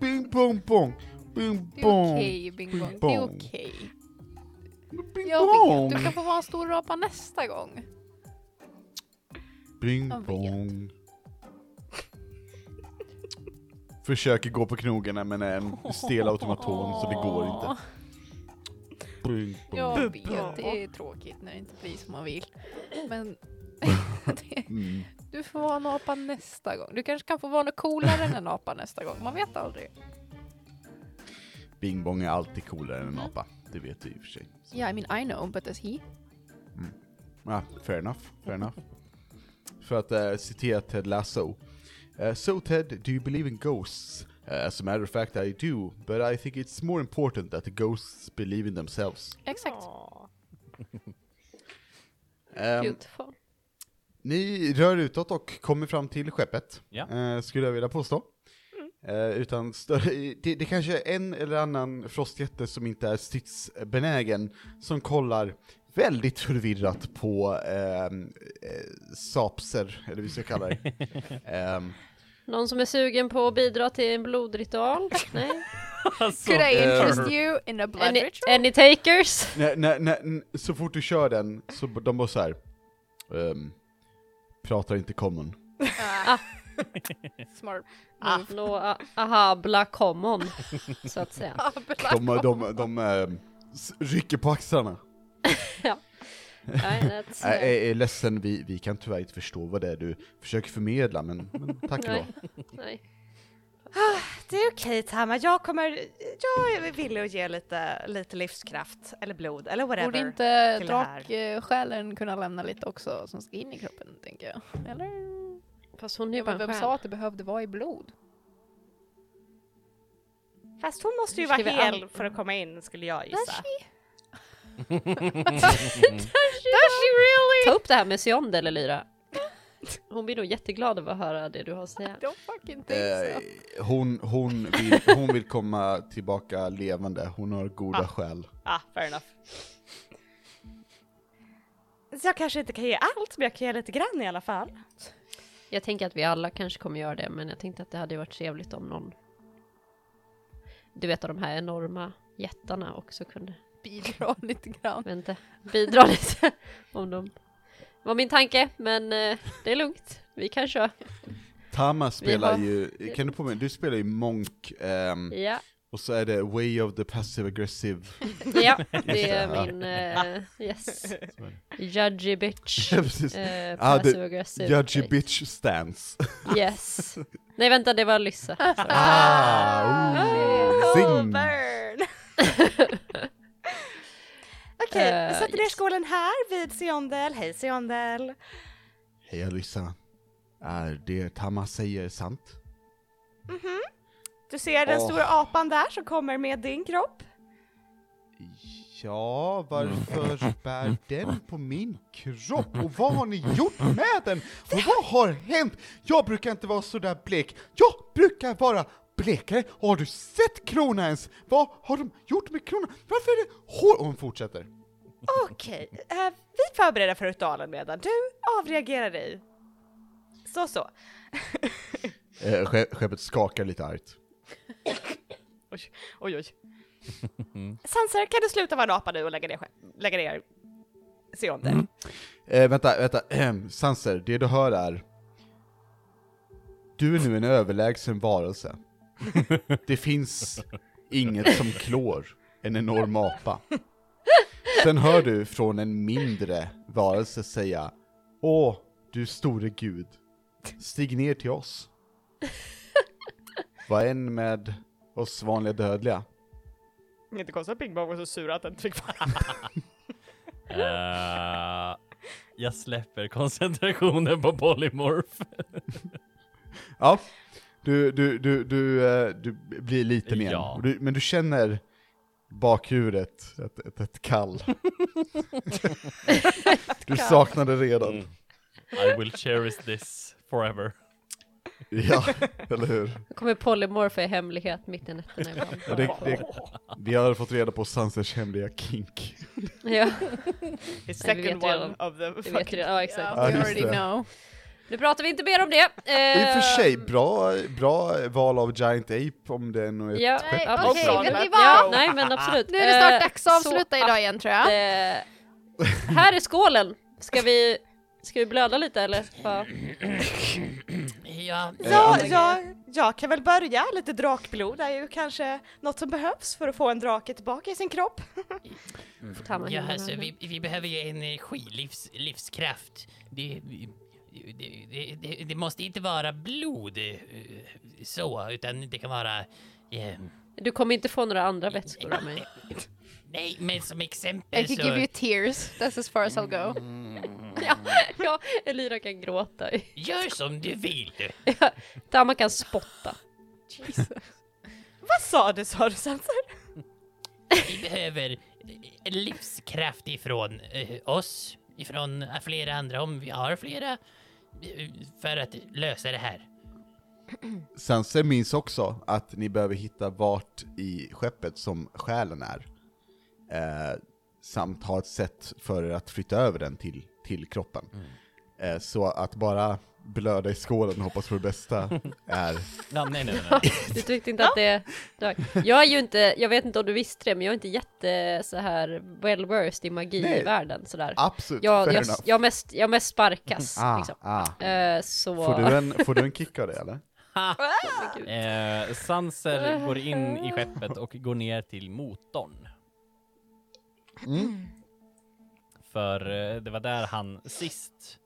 Bing Bong Bong! Bing Det är Bong! okej, Bing Bong. Bing Det är Bong. okej. Bing Jag Bong! vet, du kan få vara en stor apa nästa gång. Bing. Bong. Försöker gå på knogarna men är en stel automaton så det går inte. Jag vet, det är tråkigt när det inte blir som man vill. Men det, Mm. du får vara en apa nästa gång. Du kanske kan få vara något coolare än en apa nästa gång. Man vet aldrig. Bing Bong är alltid coolare än en apa. Det vet du i och för sig. Yeah, I mean I know, but does he? Ja, fair enough, fair enough. För att eh, citera Ted Lasso. Eh, so Ted, do you believe in ghosts? Uh, as a matter of fact I do, but I think it's more important that the ghosts believe in themselves. Exakt. Ehm, Beautiful. ni rör utåt och kommer fram till skeppet, Ja. eh, skulle jag vilja påstå. Eh, utan större, det, det kanske är en eller annan frostjätte som inte är stridsbenägen, som kollar väldigt förvirrat på ehm, eh, sapser, eller vi ska kalla det. Ehm, Någon som är sugen på att bidra till en blodritual? Nej? Alltså, Could I eh, interest you in a blood Any, ritual? any takers? när, när, när, n- så fort du kör den, så de bara så här. ehm, pratar inte common. Ah. Smart. Ah, no, ah, aha, bla common, så att säga. Ah, De, de, de, ehm, rycker på axlarna. Nej, that's, Jag är, är ledsen, vi, vi kan tyvärr inte förstå vad det är du försöker förmedla, men, men tack nej, nej. Det är okej Tama, jag kommer, jag är villig att ge lite, lite livskraft, eller blod, eller whatever. Borde inte draksjälen kunna lämna lite också som ska in i kroppen, tänker jag? Eller? Fast hon är ju Ja, bara vem sa att det behövde vara i blod? Fast hon måste ju vara hel an- för att komma in, skulle jag gissa. Does she really? Ta upp det här med Siondel, Lyra. Hon blir nog jätteglad över att höra det du har att säga. Don't fucking think so. Eh, hon, hon, vill, hon vill komma tillbaka levande, hon har goda Ah. skäl. Ah, fair enough. Så jag kanske inte kan ge allt, men jag kan ge lite grann i alla fall. Jag tänker att vi alla kanske kommer göra det, men jag tänkte att det hade varit trevligt om någon, du vet av de här enorma jättarna också kunde, Bidra lite grann. inte, bidra lite om de var min tanke, men eh, det är lugnt. Vi kan köra. Tama spelar har- ju, kan du påminna, du spelar ju Monk, ehm, Ja, och så är det Way of the Passive Aggressive. ja, det är min, eh, yes, judgy bitch. Eh, Ah, passive aggressive Judgy trait. bitch stance. Yes. Nej vänta, det var Lyssa. Ah, Oh, oh, burn! Okej, vi Eh, sätter ner yes. skålen här vid Seondel. Hej Seondel! Hej Alyssa. Är det Tama säger sant? Du ser den stora apan där som kommer med din kropp. Ja, varför bär den på min kropp? Och vad har ni gjort med den? Och vad har hänt? Jag brukar inte vara så där blek. Jag brukar vara blekare. Har du sett kronan ens? Vad har de gjort med kronan? Varför är det hår? Och hon fortsätter. Okej, eh, vi förbereder för ritualen medan du avreagerar dig. Så så. Eh, skepp- skeppet skakar lite argt. Oj, oj, oj. Sanser, kan du sluta vara en apa nu och lägga ner, lägga ner Seondel? Eh, vänta, vänta. Ehm, Sanser, det du hör är... Du är nu en överlägsen varelse. Det finns inget som klår en enorm apa. Sen hör du från en mindre varelse säga Åh, du store gud, stig ner till oss. Var en med oss vanliga dödliga. Inte konstigt att Pingbong var så sur att den fick Eh, jag släpper koncentrationen på polymorph. Ja, du, du, du, du, eh, du blir liten igen. Ja. Men du känner bakhuvudet, ett, ett, ett kall. du saknar det redan. Mm. I will cherish this forever. Ja, eller hur? Nu kommer polymorfa i hemlighet mitt i nätterna ibland. Och det, det, vi har fått reda på Sansers hemliga kink. Ja, The second second one one of the fucking... Ja, exakt. Yeah, Ja, we just already det. Nu pratar vi inte mer om det. I och för Eh, sig, bra, bra val av Giant Ape om det är nog ett Ja, Nej, absolut. okej, vet ni Ja, vad? nej men absolut. Nu är det snart Eh, dags att avsluta idag igen tror jag. att, eh, här är skålen. Ska vi, ska vi blöda lite eller? Ja, Ja, ja, jag kan väl börja. Lite drakblod är ju kanske något som behövs för att få en drake tillbaka i sin kropp. mig ja alltså, vi, vi behöver ju energi, livs, livskraft. Det, det, det, det, måste inte vara blod eh, så, utan det kan vara... Eh, Du kommer inte få några andra vätskor av mig. nej, men som I exempel så... give you tears, that's as far as I'll go. Ja, ja Elira kan gråta. Gör som du vill. Tama kan spotta. Vad sa du, sa du Sanser? Vi behöver eh, livskraft ifrån eh, oss, ifrån flera andra, om vi har flera, för att lösa det här. Sanser minns också att ni behöver hitta vart i skeppet som själen är. Eh, samt ha ett sätt för er att flytta över den till, till kroppen. Eh, så att bara blöda i skålen och hoppas på det bästa är... Ja, nej, nej, nej. Du tyckte inte att det... Jag är ju inte, jag vet inte om du visste det, men jag är inte jätte så här well versed i magi Nej. i världen sådär. Absolut, Jag, fair jag, enough. jag, mest, jag mest sparkas Ah, liksom. ah. Eh, så... Får, du en, får du en kick av det eller? Eh, Sanser går in i skeppet och går ner till motorn. Mm. För eh, det var där han sist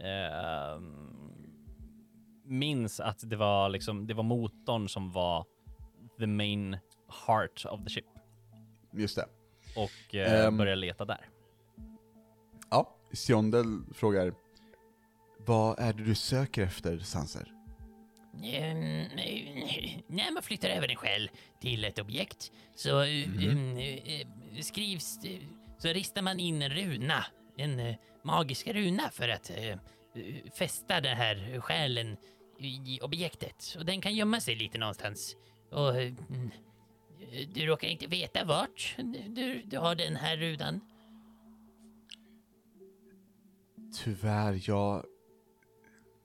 eh, minns att det var liksom, det var motorn som var the main heart of the ship. Just det. Och eh, Ehm. började leta där. Ja, Siondel frågar Vad är det du söker efter, Sanser? Ehm, eh, när man flyttar över en själ till ett objekt så eh, skrivs, eh, så ristar man in en runa, en magisk runa för att eh, fästa den här själen i objektet. Och den kan gömma sig lite någonstans. Och eh, mm, du råkar inte veta vart du, du har den här runan. Tyvärr, jag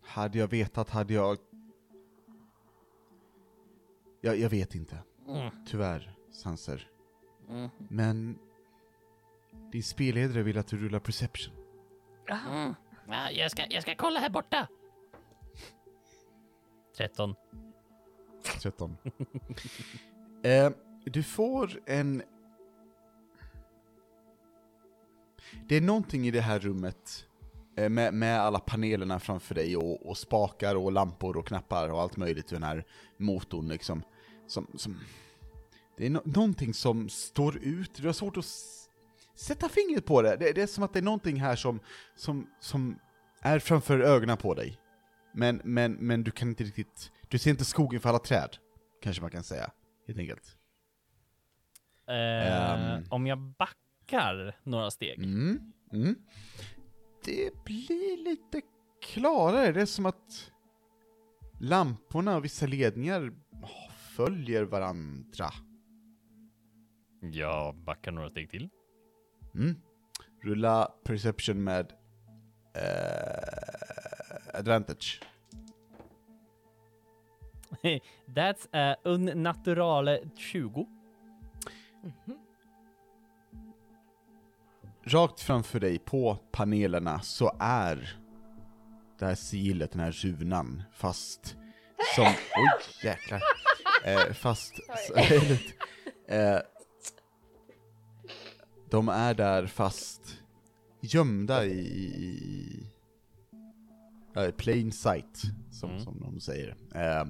Hade jag vetat hade jag... Jag, jag vet inte. Mm. Tyvärr, Sanser. Mm. Men... Din spelledare vill att du rullar perception. Mm. Ja, jag, ska, jag ska kolla här borta. 13. 13. eh, du får en... Det är någonting i det här rummet, eh, med, med alla panelerna framför dig och, och spakar och lampor och knappar och allt möjligt i den här motorn liksom. Som, som, det är no någonting som står ut, du har svårt att sätta fingret på det. det. Det är som att det är någonting här som, som, som är framför ögonen på dig. Men, men, men du kan inte riktigt, du ser inte skogen för alla träd, kanske man kan säga, helt enkelt. Eh, Ehm. Om jag backar några steg. Mm, mm. Det blir lite klarare, det är som att lamporna och vissa ledningar följer varandra. Jag backar några steg till. Mm. Rulla perception med eh, advantage. That's a unnaturale 20. Rakt framför dig på panelerna så är det här sigillet, den här runan, fast som... Oj, jäklar. Eh, fast... eh, de är där fast gömda i... i i plain sight, som, Mm. som de säger. Eh,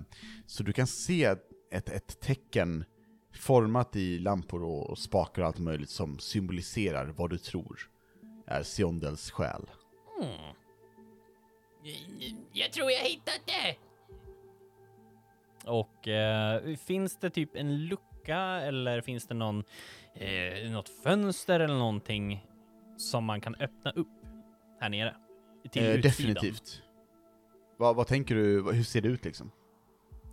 så du kan se ett, ett tecken format i lampor och, och spakar och allt möjligt som symboliserar vad du tror är Siondels själ. Mm. Jag tror jag hittat det. Och eh, finns det typ en lucka eller finns det någon, eh, något fönster eller någonting som man kan öppna upp här nere? Till Eh, definitivt. Vad, vad tänker du, hur ser det ut liksom?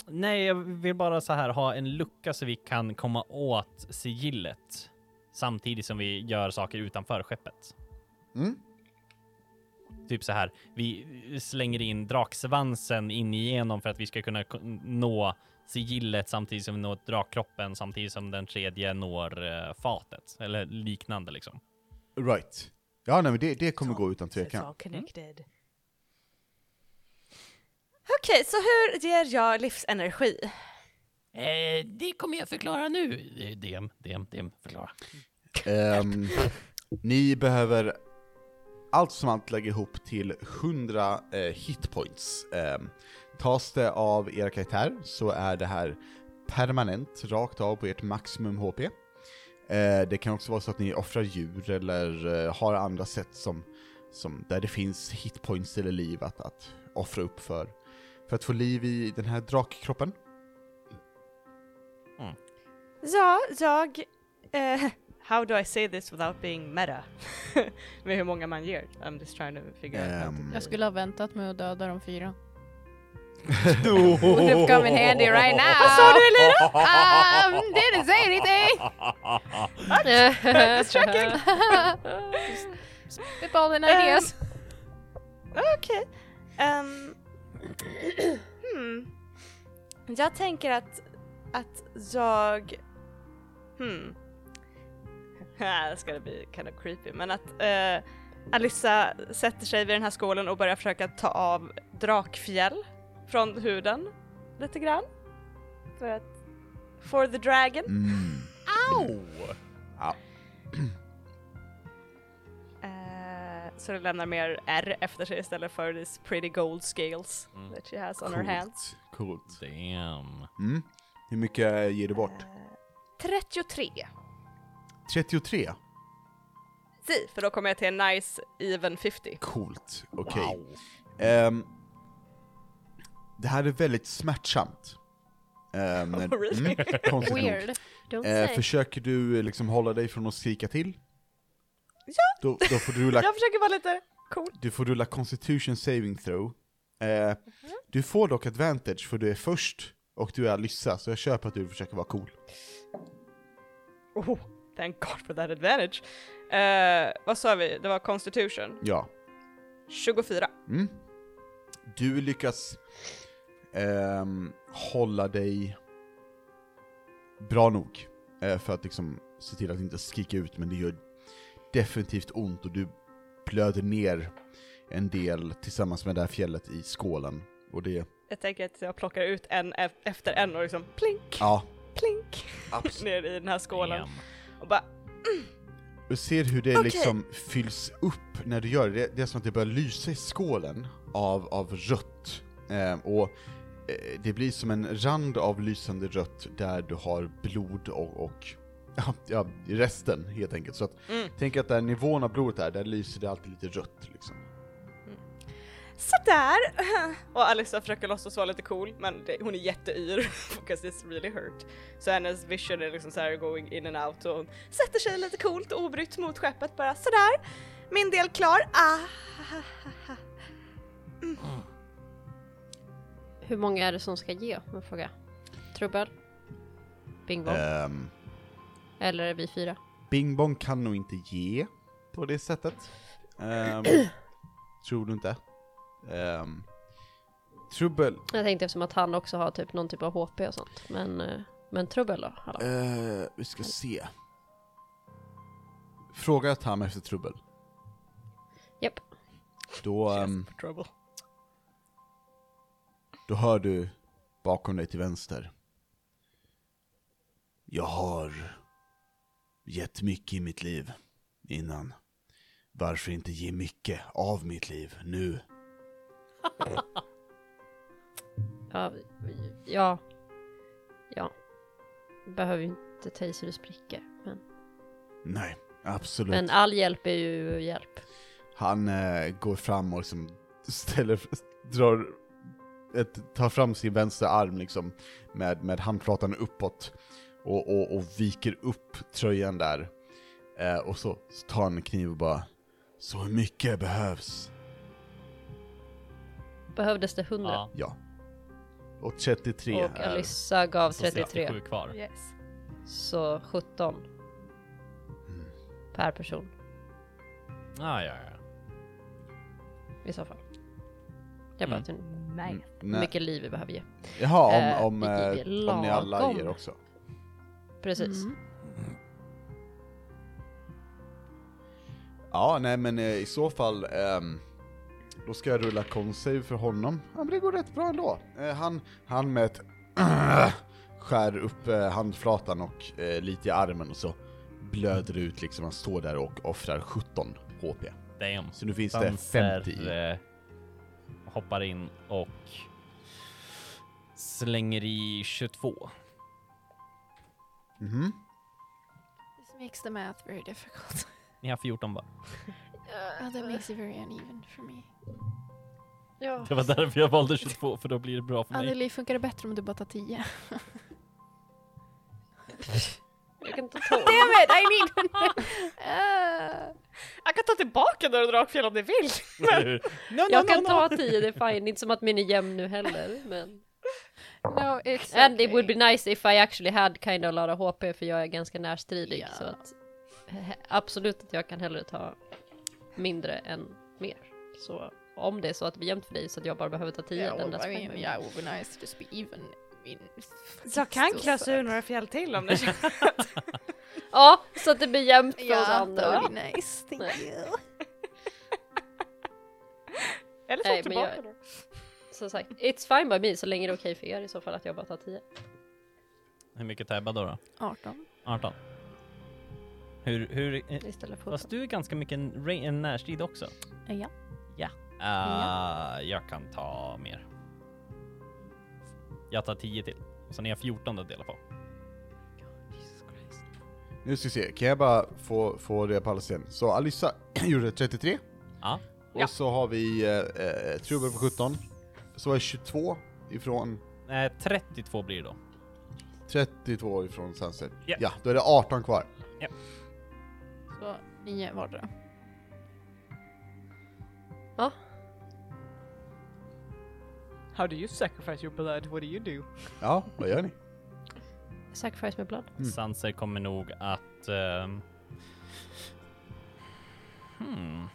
Nej, jag vill bara så här ha en lucka så vi kan komma åt sigillet samtidigt som vi gör saker utanför skeppet. Mm? Typ så här, vi slänger in draksvansen in igenom för att vi ska kunna nå sigillet samtidigt som vi når drakkroppen samtidigt som den tredje når eh, fatet eller liknande liksom. Right. Ja, nej men det, det kommer gå utan tvekan. connected. Okej, så hur ger jag livsenergi? Eh, det kommer jag förklara nu. Eh, DM, DM, DM, förklara. Ehm, ni behöver allt som allt lägga ihop till 100 eh, hitpoints. Um, tas det av era karaktär så är det här permanent, rakt av på ert maximum HP. Eh, det kan också vara så att ni offrar djur eller eh, har andra sätt som, som där det finns hitpoints eller liv att, att offra upp för, för att få liv i den här drakkroppen. Ja, jag... Eh, how do I say this without being meta? Med hur många man ger. I'm just trying to figure out. how to- Ehm, Jag skulle ha väntat med att döda de fyra. Would have come in handy right now. Vad sa du Elina? Um, didn't say anything. Just checking. Spitballing ideas. Okej. Ehm, hmm. Jag tänker att, att jag... Hmm. That's gonna be kind of creepy, men att uh, Alyssa sätter sig vid den här skålen och börjar försöka ta av drakfjäll från huden lite grann. För att... For the dragon. Mm. Au! Eh, så det lämnar mer R efter sig istället för these pretty gold scales Mm. that she has on her hands. Coolt. Damn. Mm. Hur mycket ger du bort? Eh, 33. 33? Si, för då kommer jag till en nice even 50. Coolt, okej. Wow. Ehm, det här är väldigt smärtsamt. Um, när, Oh, really? konstigt nog. Weird. Don't Eh, say. försöker du liksom hålla dig från att skrika till? Ja. Då, då får du rulla, Jag försöker vara lite cool. du får rulla constitution saving throw. Eh, du får dock advantage för du är först och du är Alyssa, så jag köper att du försöker vara cool. Oh, thank god for that advantage. Eh, vad sa vi? Det var constitution. Ja. 24. Mm. Du lyckas ehm, hålla dig bra nog eh, för att liksom se till att inte skrika ut, men det gör definitivt ont och du blöder ner en del tillsammans med det här fjället i skålen. Och det, Jag tänker att jag plockar ut en efter en och liksom plink, ja, plink ner i den här skålen. Damn. Och bara Du ser hur det Okej. liksom fylls upp när du gör det. Det är som att det börjar lysa i skålen av, av rött. Eh, och eh, det blir som en rand av lysande rött där du har blod och, och ja, ja, resten helt enkelt. Så att, Mm. tänk att där nivån av blodet är, där lyser det alltid lite rött liksom. sådär! Och Alyssa försöker låtsas vara lite cool men det, hon är jätteyr because it's really hurt. Så hennes vision är liksom såhär going in and out och hon sätter sig lite coolt och obrytt mot skeppet bara sådär. Min del klar. Ah, Hur många är det som ska ge? Om jag frågar. Trubbel? Bing bong? Ehm, Eller är vi fyra? Bing Bong kan nog inte ge på det sättet. Ehm, tror du inte? Um, trubbel, Jag tänkte eftersom att han också har typ någon typ av HP och sånt. Men, eh, men trubbel då? Eh, vi ska se. Fråga Tam efter trubbel. Japp. Då, ehm, trouble. Då hör du bakom dig till vänster. Jag har gett mycket i mitt liv innan. Varför inte ge mycket av mitt liv nu? Ja, ja. Ja. Behöver ju inte ta i så det spricker. Men, Nej, absolut. men all hjälp är ju hjälp. Han eh, går fram och liksom ställer, drar, ett, tar fram sin vänstra arm liksom med, med handflatan uppåt och, och, och viker upp tröjan där. Eh, och så, så tar han en kniv och bara Så mycket behövs. Behövdes det 100? Ja, Ja. Och 33 och är... Alyssa gav så 33. 67 kvar. Yes. Så 17 Mm. per person Ah, ja, ja. i så fall. Jag bara Mm. Nej. Mm, hur nej. mycket liv vi behöver ge. Jaha, Eh, om, om, vi eh, om ni alla ger också. Precis. Mm. Ja, nej men eh, i så fall, ehm, då ska jag rulla consave för honom. Ja men det går rätt bra ändå. Eh, han, han med ett skär upp eh, handflatan och eh, lite i armen och så blöder det ut liksom, han står där och offrar 17 HP. Damn. Så nu finns det Danser, 50 i. hoppar in och slänger i 22. Mhm. This makes the math very difficult. Ni har 14 bara. Uh, that makes it very uneven for me. Ja. Det var därför jag valde 22, för då blir det bra för mig. Anneli, funkar det bättre om du bara tar 10? Jag kan ta 12. Damn it, I need... uh, Jag kan ta tillbaka och Drakfjäll om ni vill. Eller hur? no, Jag kan ta 10, det är fine. Inte som att min är jämn nu heller. Men... no, it's And it would be nice if I actually had kind of a lot of HP för jag är ganska närstridig. Ja. Så att absolut att jag kan hellre ta mindre än mer. Så om det är så att det blir jämnt för dig så att jag bara behöver ta 10, Yeah, well, I mean, yeah, it would be nice to just be even. Jag kan klösa ur några fjäll till om det känns. Ja, så att det blir jämnt för oss andra. be nice. Thank Nej. you. Eller Nej, så men tillbaka jag- då. Som sagt, it's fine by me så länge det är okej för er i så fall att jag bara tar 10. Hur mycket tabbar då, då? 18. 18. Hur, hur, eh, fast 17. du är ganska mycket en, en närstrid också. Ja. Ja. Uh, Jag kan ta mer. Jag tar 10 till. Så ni har 14 att dela på. Nu ska vi se, kan jag bara få, få det på alla scen. Så Alyssa gjorde 33. Ja. Och Ja. så har vi eh, eh, Trubbel på 17. Så var det 22 ifrån Eh, 32 blir det då. 32 ifrån Sunset. Ja. Ja, då är det 18 kvar. Så 9 vardera. How do you sacrifice your blood? What do you do? Ja, vad gör ni? Sacrifice med blood. Mm. Sanser kommer nog att... ehm, hmm.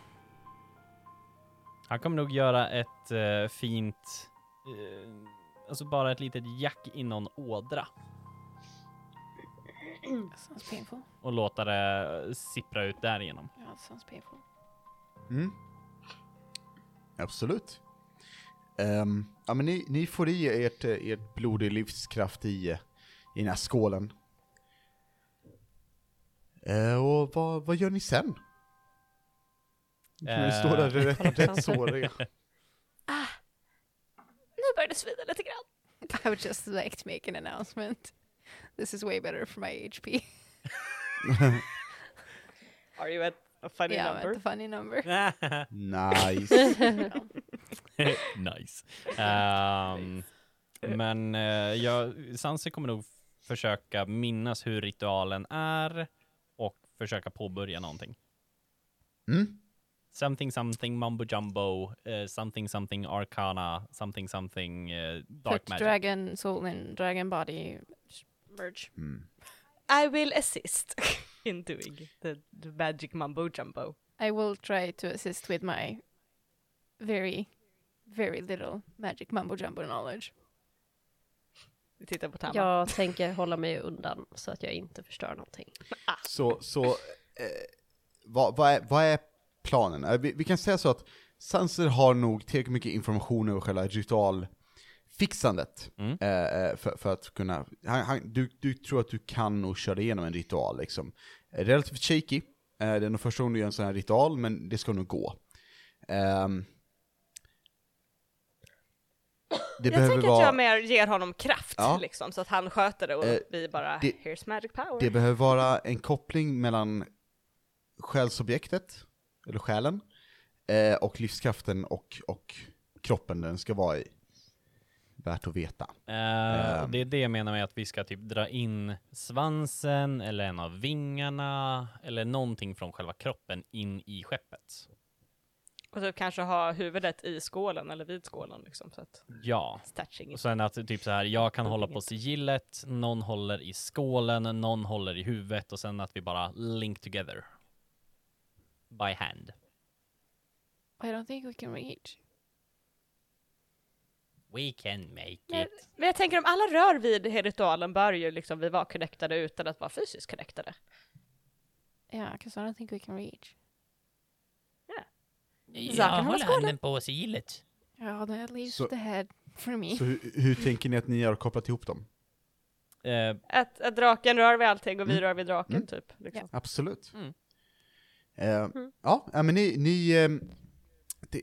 Han kommer nog göra ett eh, fint, eh, alltså bara ett litet jack i någon ådra Sounds painful. och låta det sippra ut därigenom. Yeah, it sounds painful. Mm. Absolut. Ehm, ja men ni, ni får i ert, eh, ert blod i livskraft i, eh, i den här skålen. Eh, och vad, vad gör ni sen? Ni Eh, står där rätt, på rätt Sanser. såriga. Nu börjar det svida lite grann. I would just like to make an announcement. This is way better for my HP. Are you at a funny yeah, I'm number? at the funny number. Nice. nice. Ehm, men uh, jag, Sanse kommer nog försöka minnas hur ritualen är och försöka påbörja någonting. Mm. Something something mumbo jumbo, eh, something something arcana, something something eh, dark Put magic. dragon soul in dragon body merge. Mm. I will assist in doing the, the magic mumbo jumbo. I will try to assist with my very, very little magic mumbo jumbo knowledge. Vi tittar på Tama. Jag tänker hålla mig undan så att jag inte förstör någonting. Så, så eh, vad, vad, är, vad är planen? Eh, Vi, vi kan säga så att Sanser har nog tillräckligt mycket information över själva ritualfixandet. Mm. Eh, eh, för, för att kunna, han, han, du, du tror att du kan nog köra igenom en ritual liksom. Relativt shaky, eh, det är nog första gången du gör en sån här ritual, men det ska nog gå. Ehm, det jag tänker vara... att jag mer ger honom kraft Ja. liksom, så att han sköter det och Eh, vi bara, det- here's magic power. Det behöver vara en koppling mellan själsobjektet, eller själen, eh, och livskraften och, och kroppen den ska vara i. Värt att veta. Eh, Ehm. det är det jag menar med att vi ska typ dra in svansen eller en av vingarna eller någonting från själva kroppen in i skeppet. Och så kanske ha huvudet i skålen eller vid skålen liksom, så att Ja. touching Och sen att typ så här, jag kan hålla på sigillet, någon håller i skålen, någon håller i huvudet och sen att vi bara link together. By hand. I don't think we can reach. We can make Men, it. men jag tänker om alla rör vid ritualen bör ju liksom vi vara connectade utan att vara fysiskt connectade. Yeah, because I don't think we can reach. Jag kan hålla handen på sigillet. Oh, that leaves Så- the head for me. Så hur, hur tänker ni att ni har kopplat ihop dem? Eh, Att, att draken rör vid allting och vi Mm. rör vid draken Mm. typ. Liksom. Absolut. Mm. Eh, Ja, ja, men ni, ni ehm, det,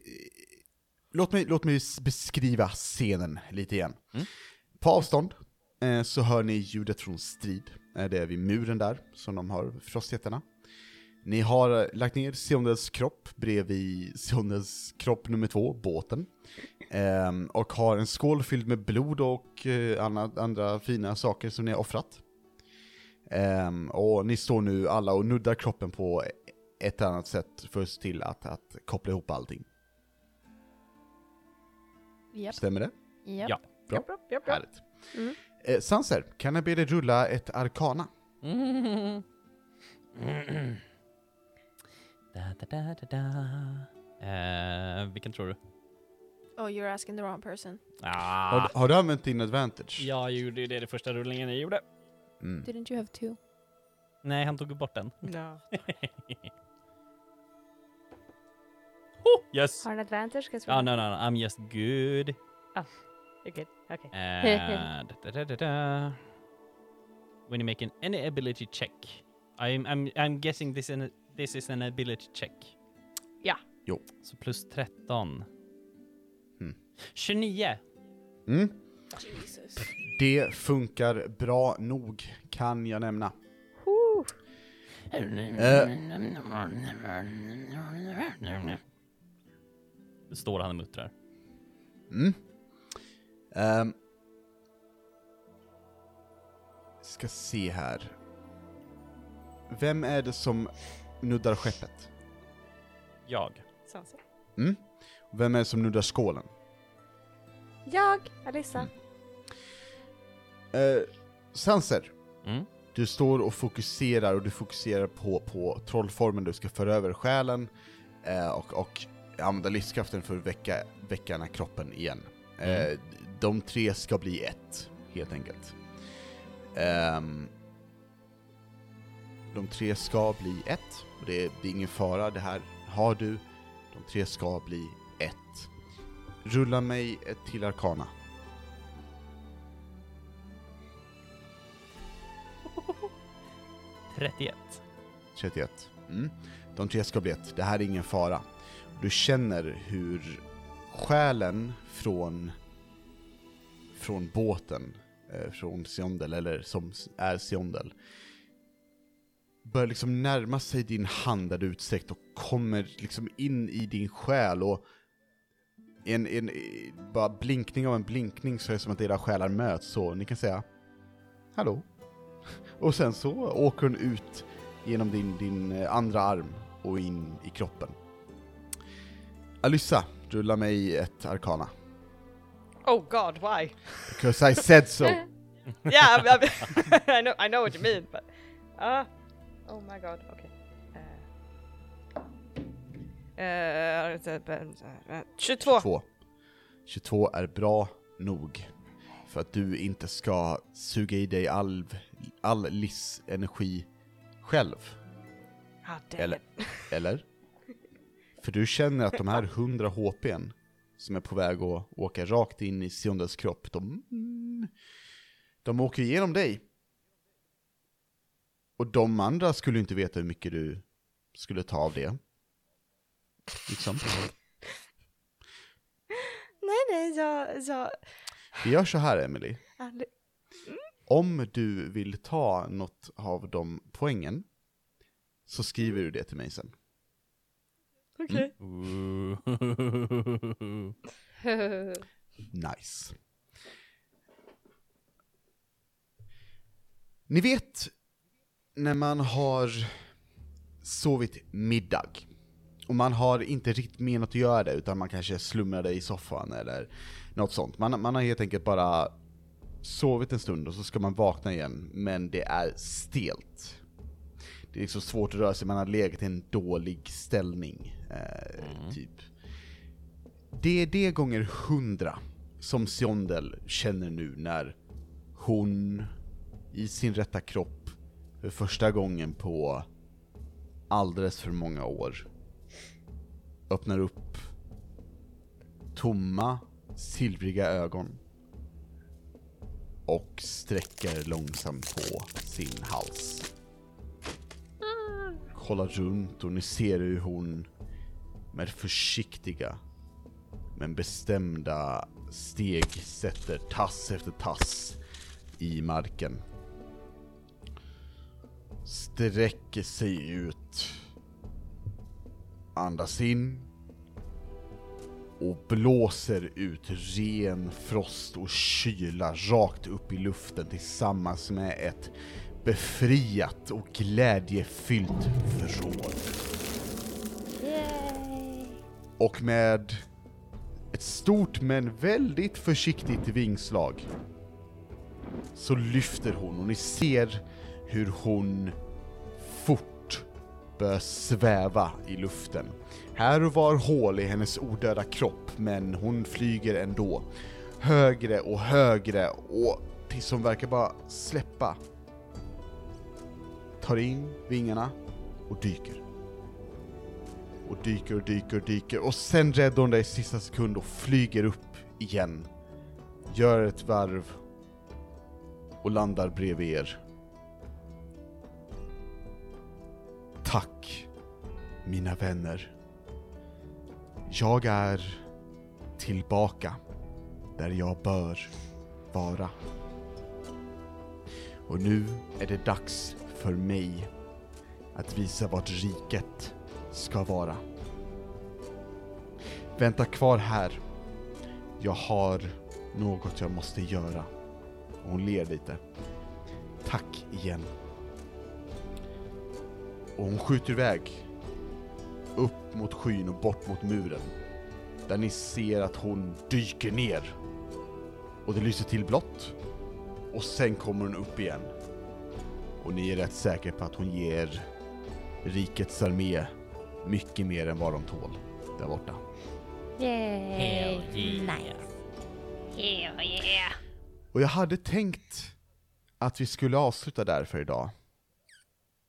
låt, mig, låt mig s- beskriva scenen lite igen. Mm. På avstånd eh, så hör ni ljudet från strid. Eh, det är vid muren där, som de har frostjättarna. Ni har eh, lagt ner Seondels kropp bredvid Seondels kropp nummer två, båten. Ehm, och har en skål fylld med blod och eh, andra, andra fina saker som ni har offrat. Ehm, och ni står nu alla och nuddar kroppen på ett annat sätt för att se till att, att koppla ihop allting. Yep. Stämmer det? Yep. Ja. Bra. Japp, japp, japp. Härligt. Eh, Sanser, kan jag be dig rulla ett arkana? Mm. Da, da, da, da, da. Eh, vilken tror du? Oh, you're asking the wrong person. Ah, Har, har du använt din advantage? jag gjorde ju det i första rullningen jag gjorde. Mm. Didn't you have two? Nej, han tog bort den. Ja. oh, yes! Har en advantage? Ah, no, no, no, I'm just good. Okej, okej. Uh, da, da, da, da. When you make an any ability check. I'm, I'm, I'm guessing this, an, this is an ability check. Ja. Jo. Så plus 13. Mm. 29. Mm. Jesus. Det funkar bra nog, kan jag nämna. Står han och muttrar. Mm. Ehm. ska se här. Vem är det som nuddar skeppet? Jag. Sansa. Mm. Vem är det som nuddar skålen? Jag, Alissa. Uh, Sanser, Mm. du står och fokuserar och du fokuserar på, på trollformen du ska föra över själen eh, och, och använda livskraften för att väcka, väcka den här kroppen igen. Mm. Eh, de tre ska bli ett, helt enkelt. Ehm, de tre ska bli ett, och det är, det är ingen fara, det här har du. De tre ska bli ett. Rulla mig ett till arkana. 31. 31. Mm. De tre ska bli ett. Det här är ingen fara. Du känner hur själen från, från båten, eh, från Siondel, eller som är Siondel, börjar liksom närma sig din hand där du utsträckt och kommer liksom in i din själ och en, en bara blinkning av en blinkning så är det som att era själar möts så ni kan säga Hallå? Och sen så åker hon ut genom din, din eh, andra arm och in i kroppen. Alyssa, rulla mig ett arkana. Oh god, why? Because I said so. yeah, I, I, I know, I know what you mean, but uh, oh my god, okay. Uh, uh, 22. 22. 22 är bra nog för att du inte ska suga i dig all, all livsenergi själv. Ah, Eller, eller? För du känner att de här 100 HPn som är på väg att åka rakt in i Siondels kropp, de, de åker igenom dig. Och de andra skulle inte veta hur mycket du skulle ta av det. Liksom. Nej, nej, jag, jag... Vi gör så här, Emily. aldrig- Om du vill ta något av de poängen, så skriver du det till mig sen. Okej. Nice. Ni vet när man har sovit middag och man har inte riktigt menat att göra det utan man kanske slumrade i soffan eller något sånt. Man, man har helt enkelt bara sovit en stund och så ska man vakna igen men det är stelt. Det är liksom svårt att röra sig, man har legat i en dålig ställning. Eh, typ. Det är det gånger hundra som Siondel känner nu när hon i sin rätta kropp för första gången på alldeles för många år öppnar upp tomma, silvriga ögon och sträcker långsamt på sin hals. Kollar runt och ni ser hur hon med försiktiga men bestämda steg sätter tass efter tass i marken. Sträcker sig ut. Andas in. Och blåser ut ren frost och kyla rakt upp i luften tillsammans med ett befriat och glädjefyllt vrål. Och med ett stort men väldigt försiktigt vingslag så lyfter hon och ni ser hur hon fort börjar sväva i luften. Här och var hål i hennes odöda kropp men hon flyger ändå högre och högre och tills hon verkar bara släppa. Tar in vingarna och dyker och dyker och dyker och dyker och sen räddar hon dig i sista sekund och flyger upp igen. Gör ett varv och landar bredvid er. Tack, mina vänner. Jag är tillbaka där jag bör vara. Och nu är det dags för mig att visa vart riket ska vara. Vänta kvar här. Jag har något jag måste göra. Och hon ler lite. Tack igen. Och hon skjuter iväg. Upp mot skyn och bort mot muren. Där ni ser att hon dyker ner. Och det lyser till blått. Och sen kommer hon upp igen. Och ni är rätt säkra på att hon ger rikets armé mycket mer än vad de tål. där borta. Yay! Hell yeah. Hell yeah! Och jag hade tänkt att vi skulle avsluta där för idag.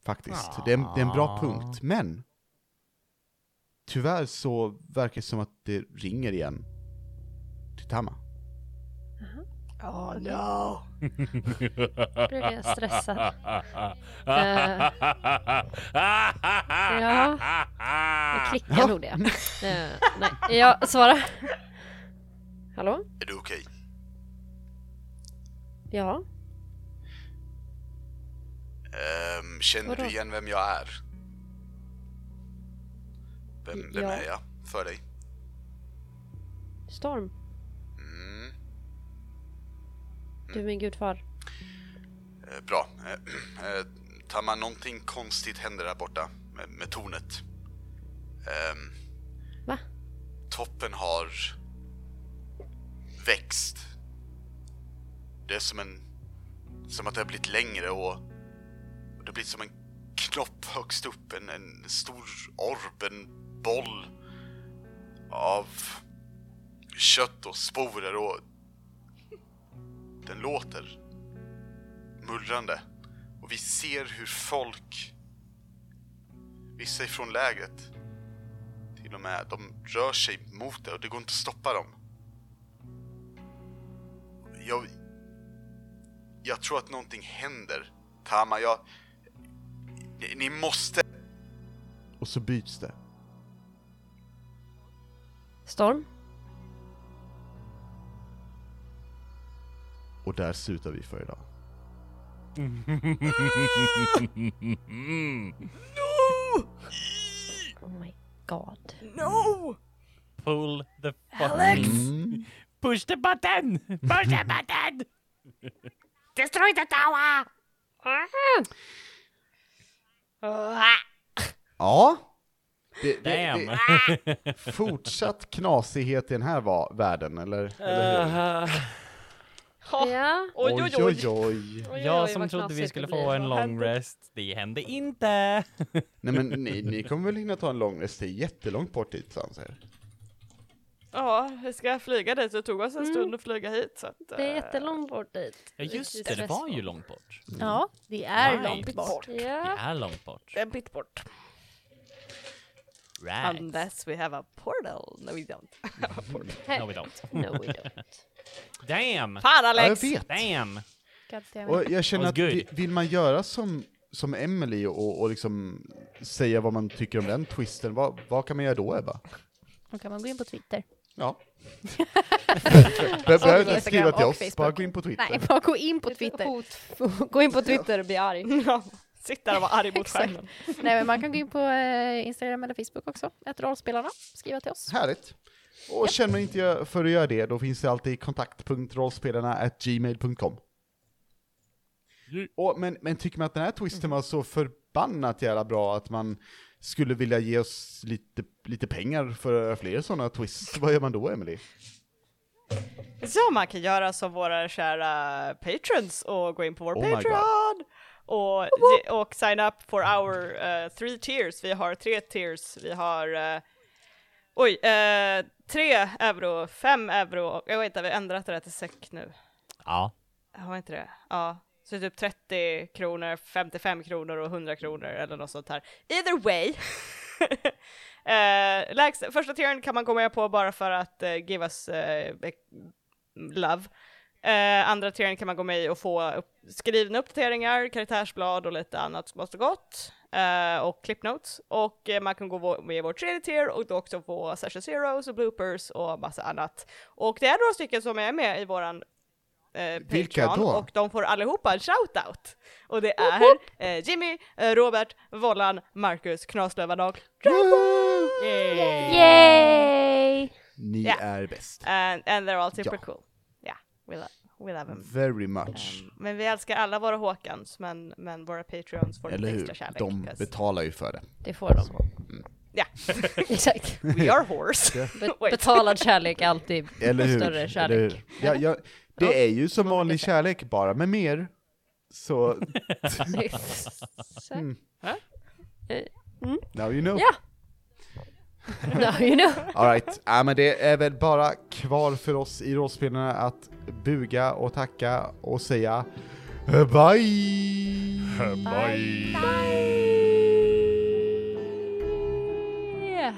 Faktiskt. Det, är, det är en bra punkt, men tyvärr så verkar det som att det ringer igen till Tama. Oh no! Blev jag stressad? Ja, jag klickar nog det. Eh, nej, jag svarar. Hallå? Är du okej? Ja? Ehm, känner Vadå? du igen vem jag är? Vem, vem Ja. är jag för dig? Storm? Mm, Du är min gudfar. eh, bra. Eh, eh, Tama, någonting konstigt händer där borta med, med tornet. Ehm, Va? toppen har växt. Det är som en... Som att det har blivit längre och och det blir som en knopp högst upp, en, en stor orb, en boll av kött och sporer och... Den låter mullrande. Och vi ser hur folk, vissa ifrån lägret, till och med, de rör sig mot det och det går inte att stoppa dem. Jag... Jag tror att någonting händer. Tama, jag... Ni, ni måste... Och så byts det. Storm? Och där slutar vi för idag. Oh my god. No! Pull the Alex! fucking... Push the button! Push the button! Destroy the tower! Ja. Det, det, det, fortsatt knasighet i den här va- världen, eller? eller hur? Ja. Oj, oj, oj. oj, oj. Jag som trodde vi skulle få en hände? rest, det hände inte! Nej men ni, ni kommer väl hinna ta en lång rest, det är jättelångt bort dit säger. Ja, vi ska flyga dit. Det tog oss en Mm. stund att flyga hit. Så att, Det är eh, jättelångt bort dit. Ja just det, det var ju långt bort. Ja, det är Right. långt bort. Det Ja. är långt bort. En bit bort. Right. Unless we have a portal. No we don't. No we don't. No we don't. Damn! Fan Ja, jag Alex! vet. Damn! Och jag känner att vi- vill man göra som, som Emily och, och liksom säga vad man tycker om den twisten, vad, vad kan man göra då Ebba? Då kan man gå in på Twitter. Ja. Be- Behöver inte skriva till oss, Facebook. bara gå in på Twitter. Nej, bara gå in på Twitter. Gå in på Twitter och bli arg. Ja, Sitt där och vara arg mot skärmen. Nej, men man kan gå in på eh, Instagram eller Facebook också. Ett rollspelarna. Skriva till oss. Härligt. Och känner man inte för att göra det, då finns det alltid kontakt.rollspelarna gmail.com. Och, men, men tycker man att den här twisten var så förbannat jävla bra att man skulle vilja ge oss lite, lite pengar för fler sådana twists, vad gör man då Emily? Så man kan göra som våra kära patrons och gå in på vår Oh Patreon och, och sign up for our uh, three tiers. Vi har tre tiers. Vi har uh, oj, uh, tre euro, fem euro jag vet inte, vi har ändrat det där till SEK nu. Ja. Har vi inte det? Ja. Så typ 30 kronor, 55 kronor och 100 kronor eller något sånt här. Either way. uh, lägst, första tieren kan man gå med på bara för att uh, give us uh, love. Eh, andra tieren kan man gå med i och få upp, skrivna uppdateringar, karaktärsblad och lite annat smått och gott. Eh, och clip notes. Och eh, man kan gå med i vår tredje tier och då också få session zeros och bloopers och massa annat. Och det är några stycken som är med i våran eh, Vilka Patreon då? och de får allihopa en shoutout. Och det är eh, Jimmy, eh, Robert, Vollan, Marcus, Knaslövardag, Yay! Ni Ja. är bäst. and, and they're all super Ja. cool. Yeah, we, lo- we love them. Very much. Um, men vi älskar alla våra Håkans, men, men våra Patreons får Eller lite hur? extra kärlek. De 'cause- betalar ju för det. Det får de. Ja, Exakt. we are horse. Be- betalad kärlek är alltid Eller hur? större Eller kärlek. hur? Ja, ja, det är ju som vanlig kärlek bara med mer. Så... Mm. Eh, mm. Now you know. Ja. Now you know. Alright, ja, men det är väl bara kvar för oss i rollspelarna att buga och tacka och säga eh, bye! Eh, bye! bye. bye. Yeah.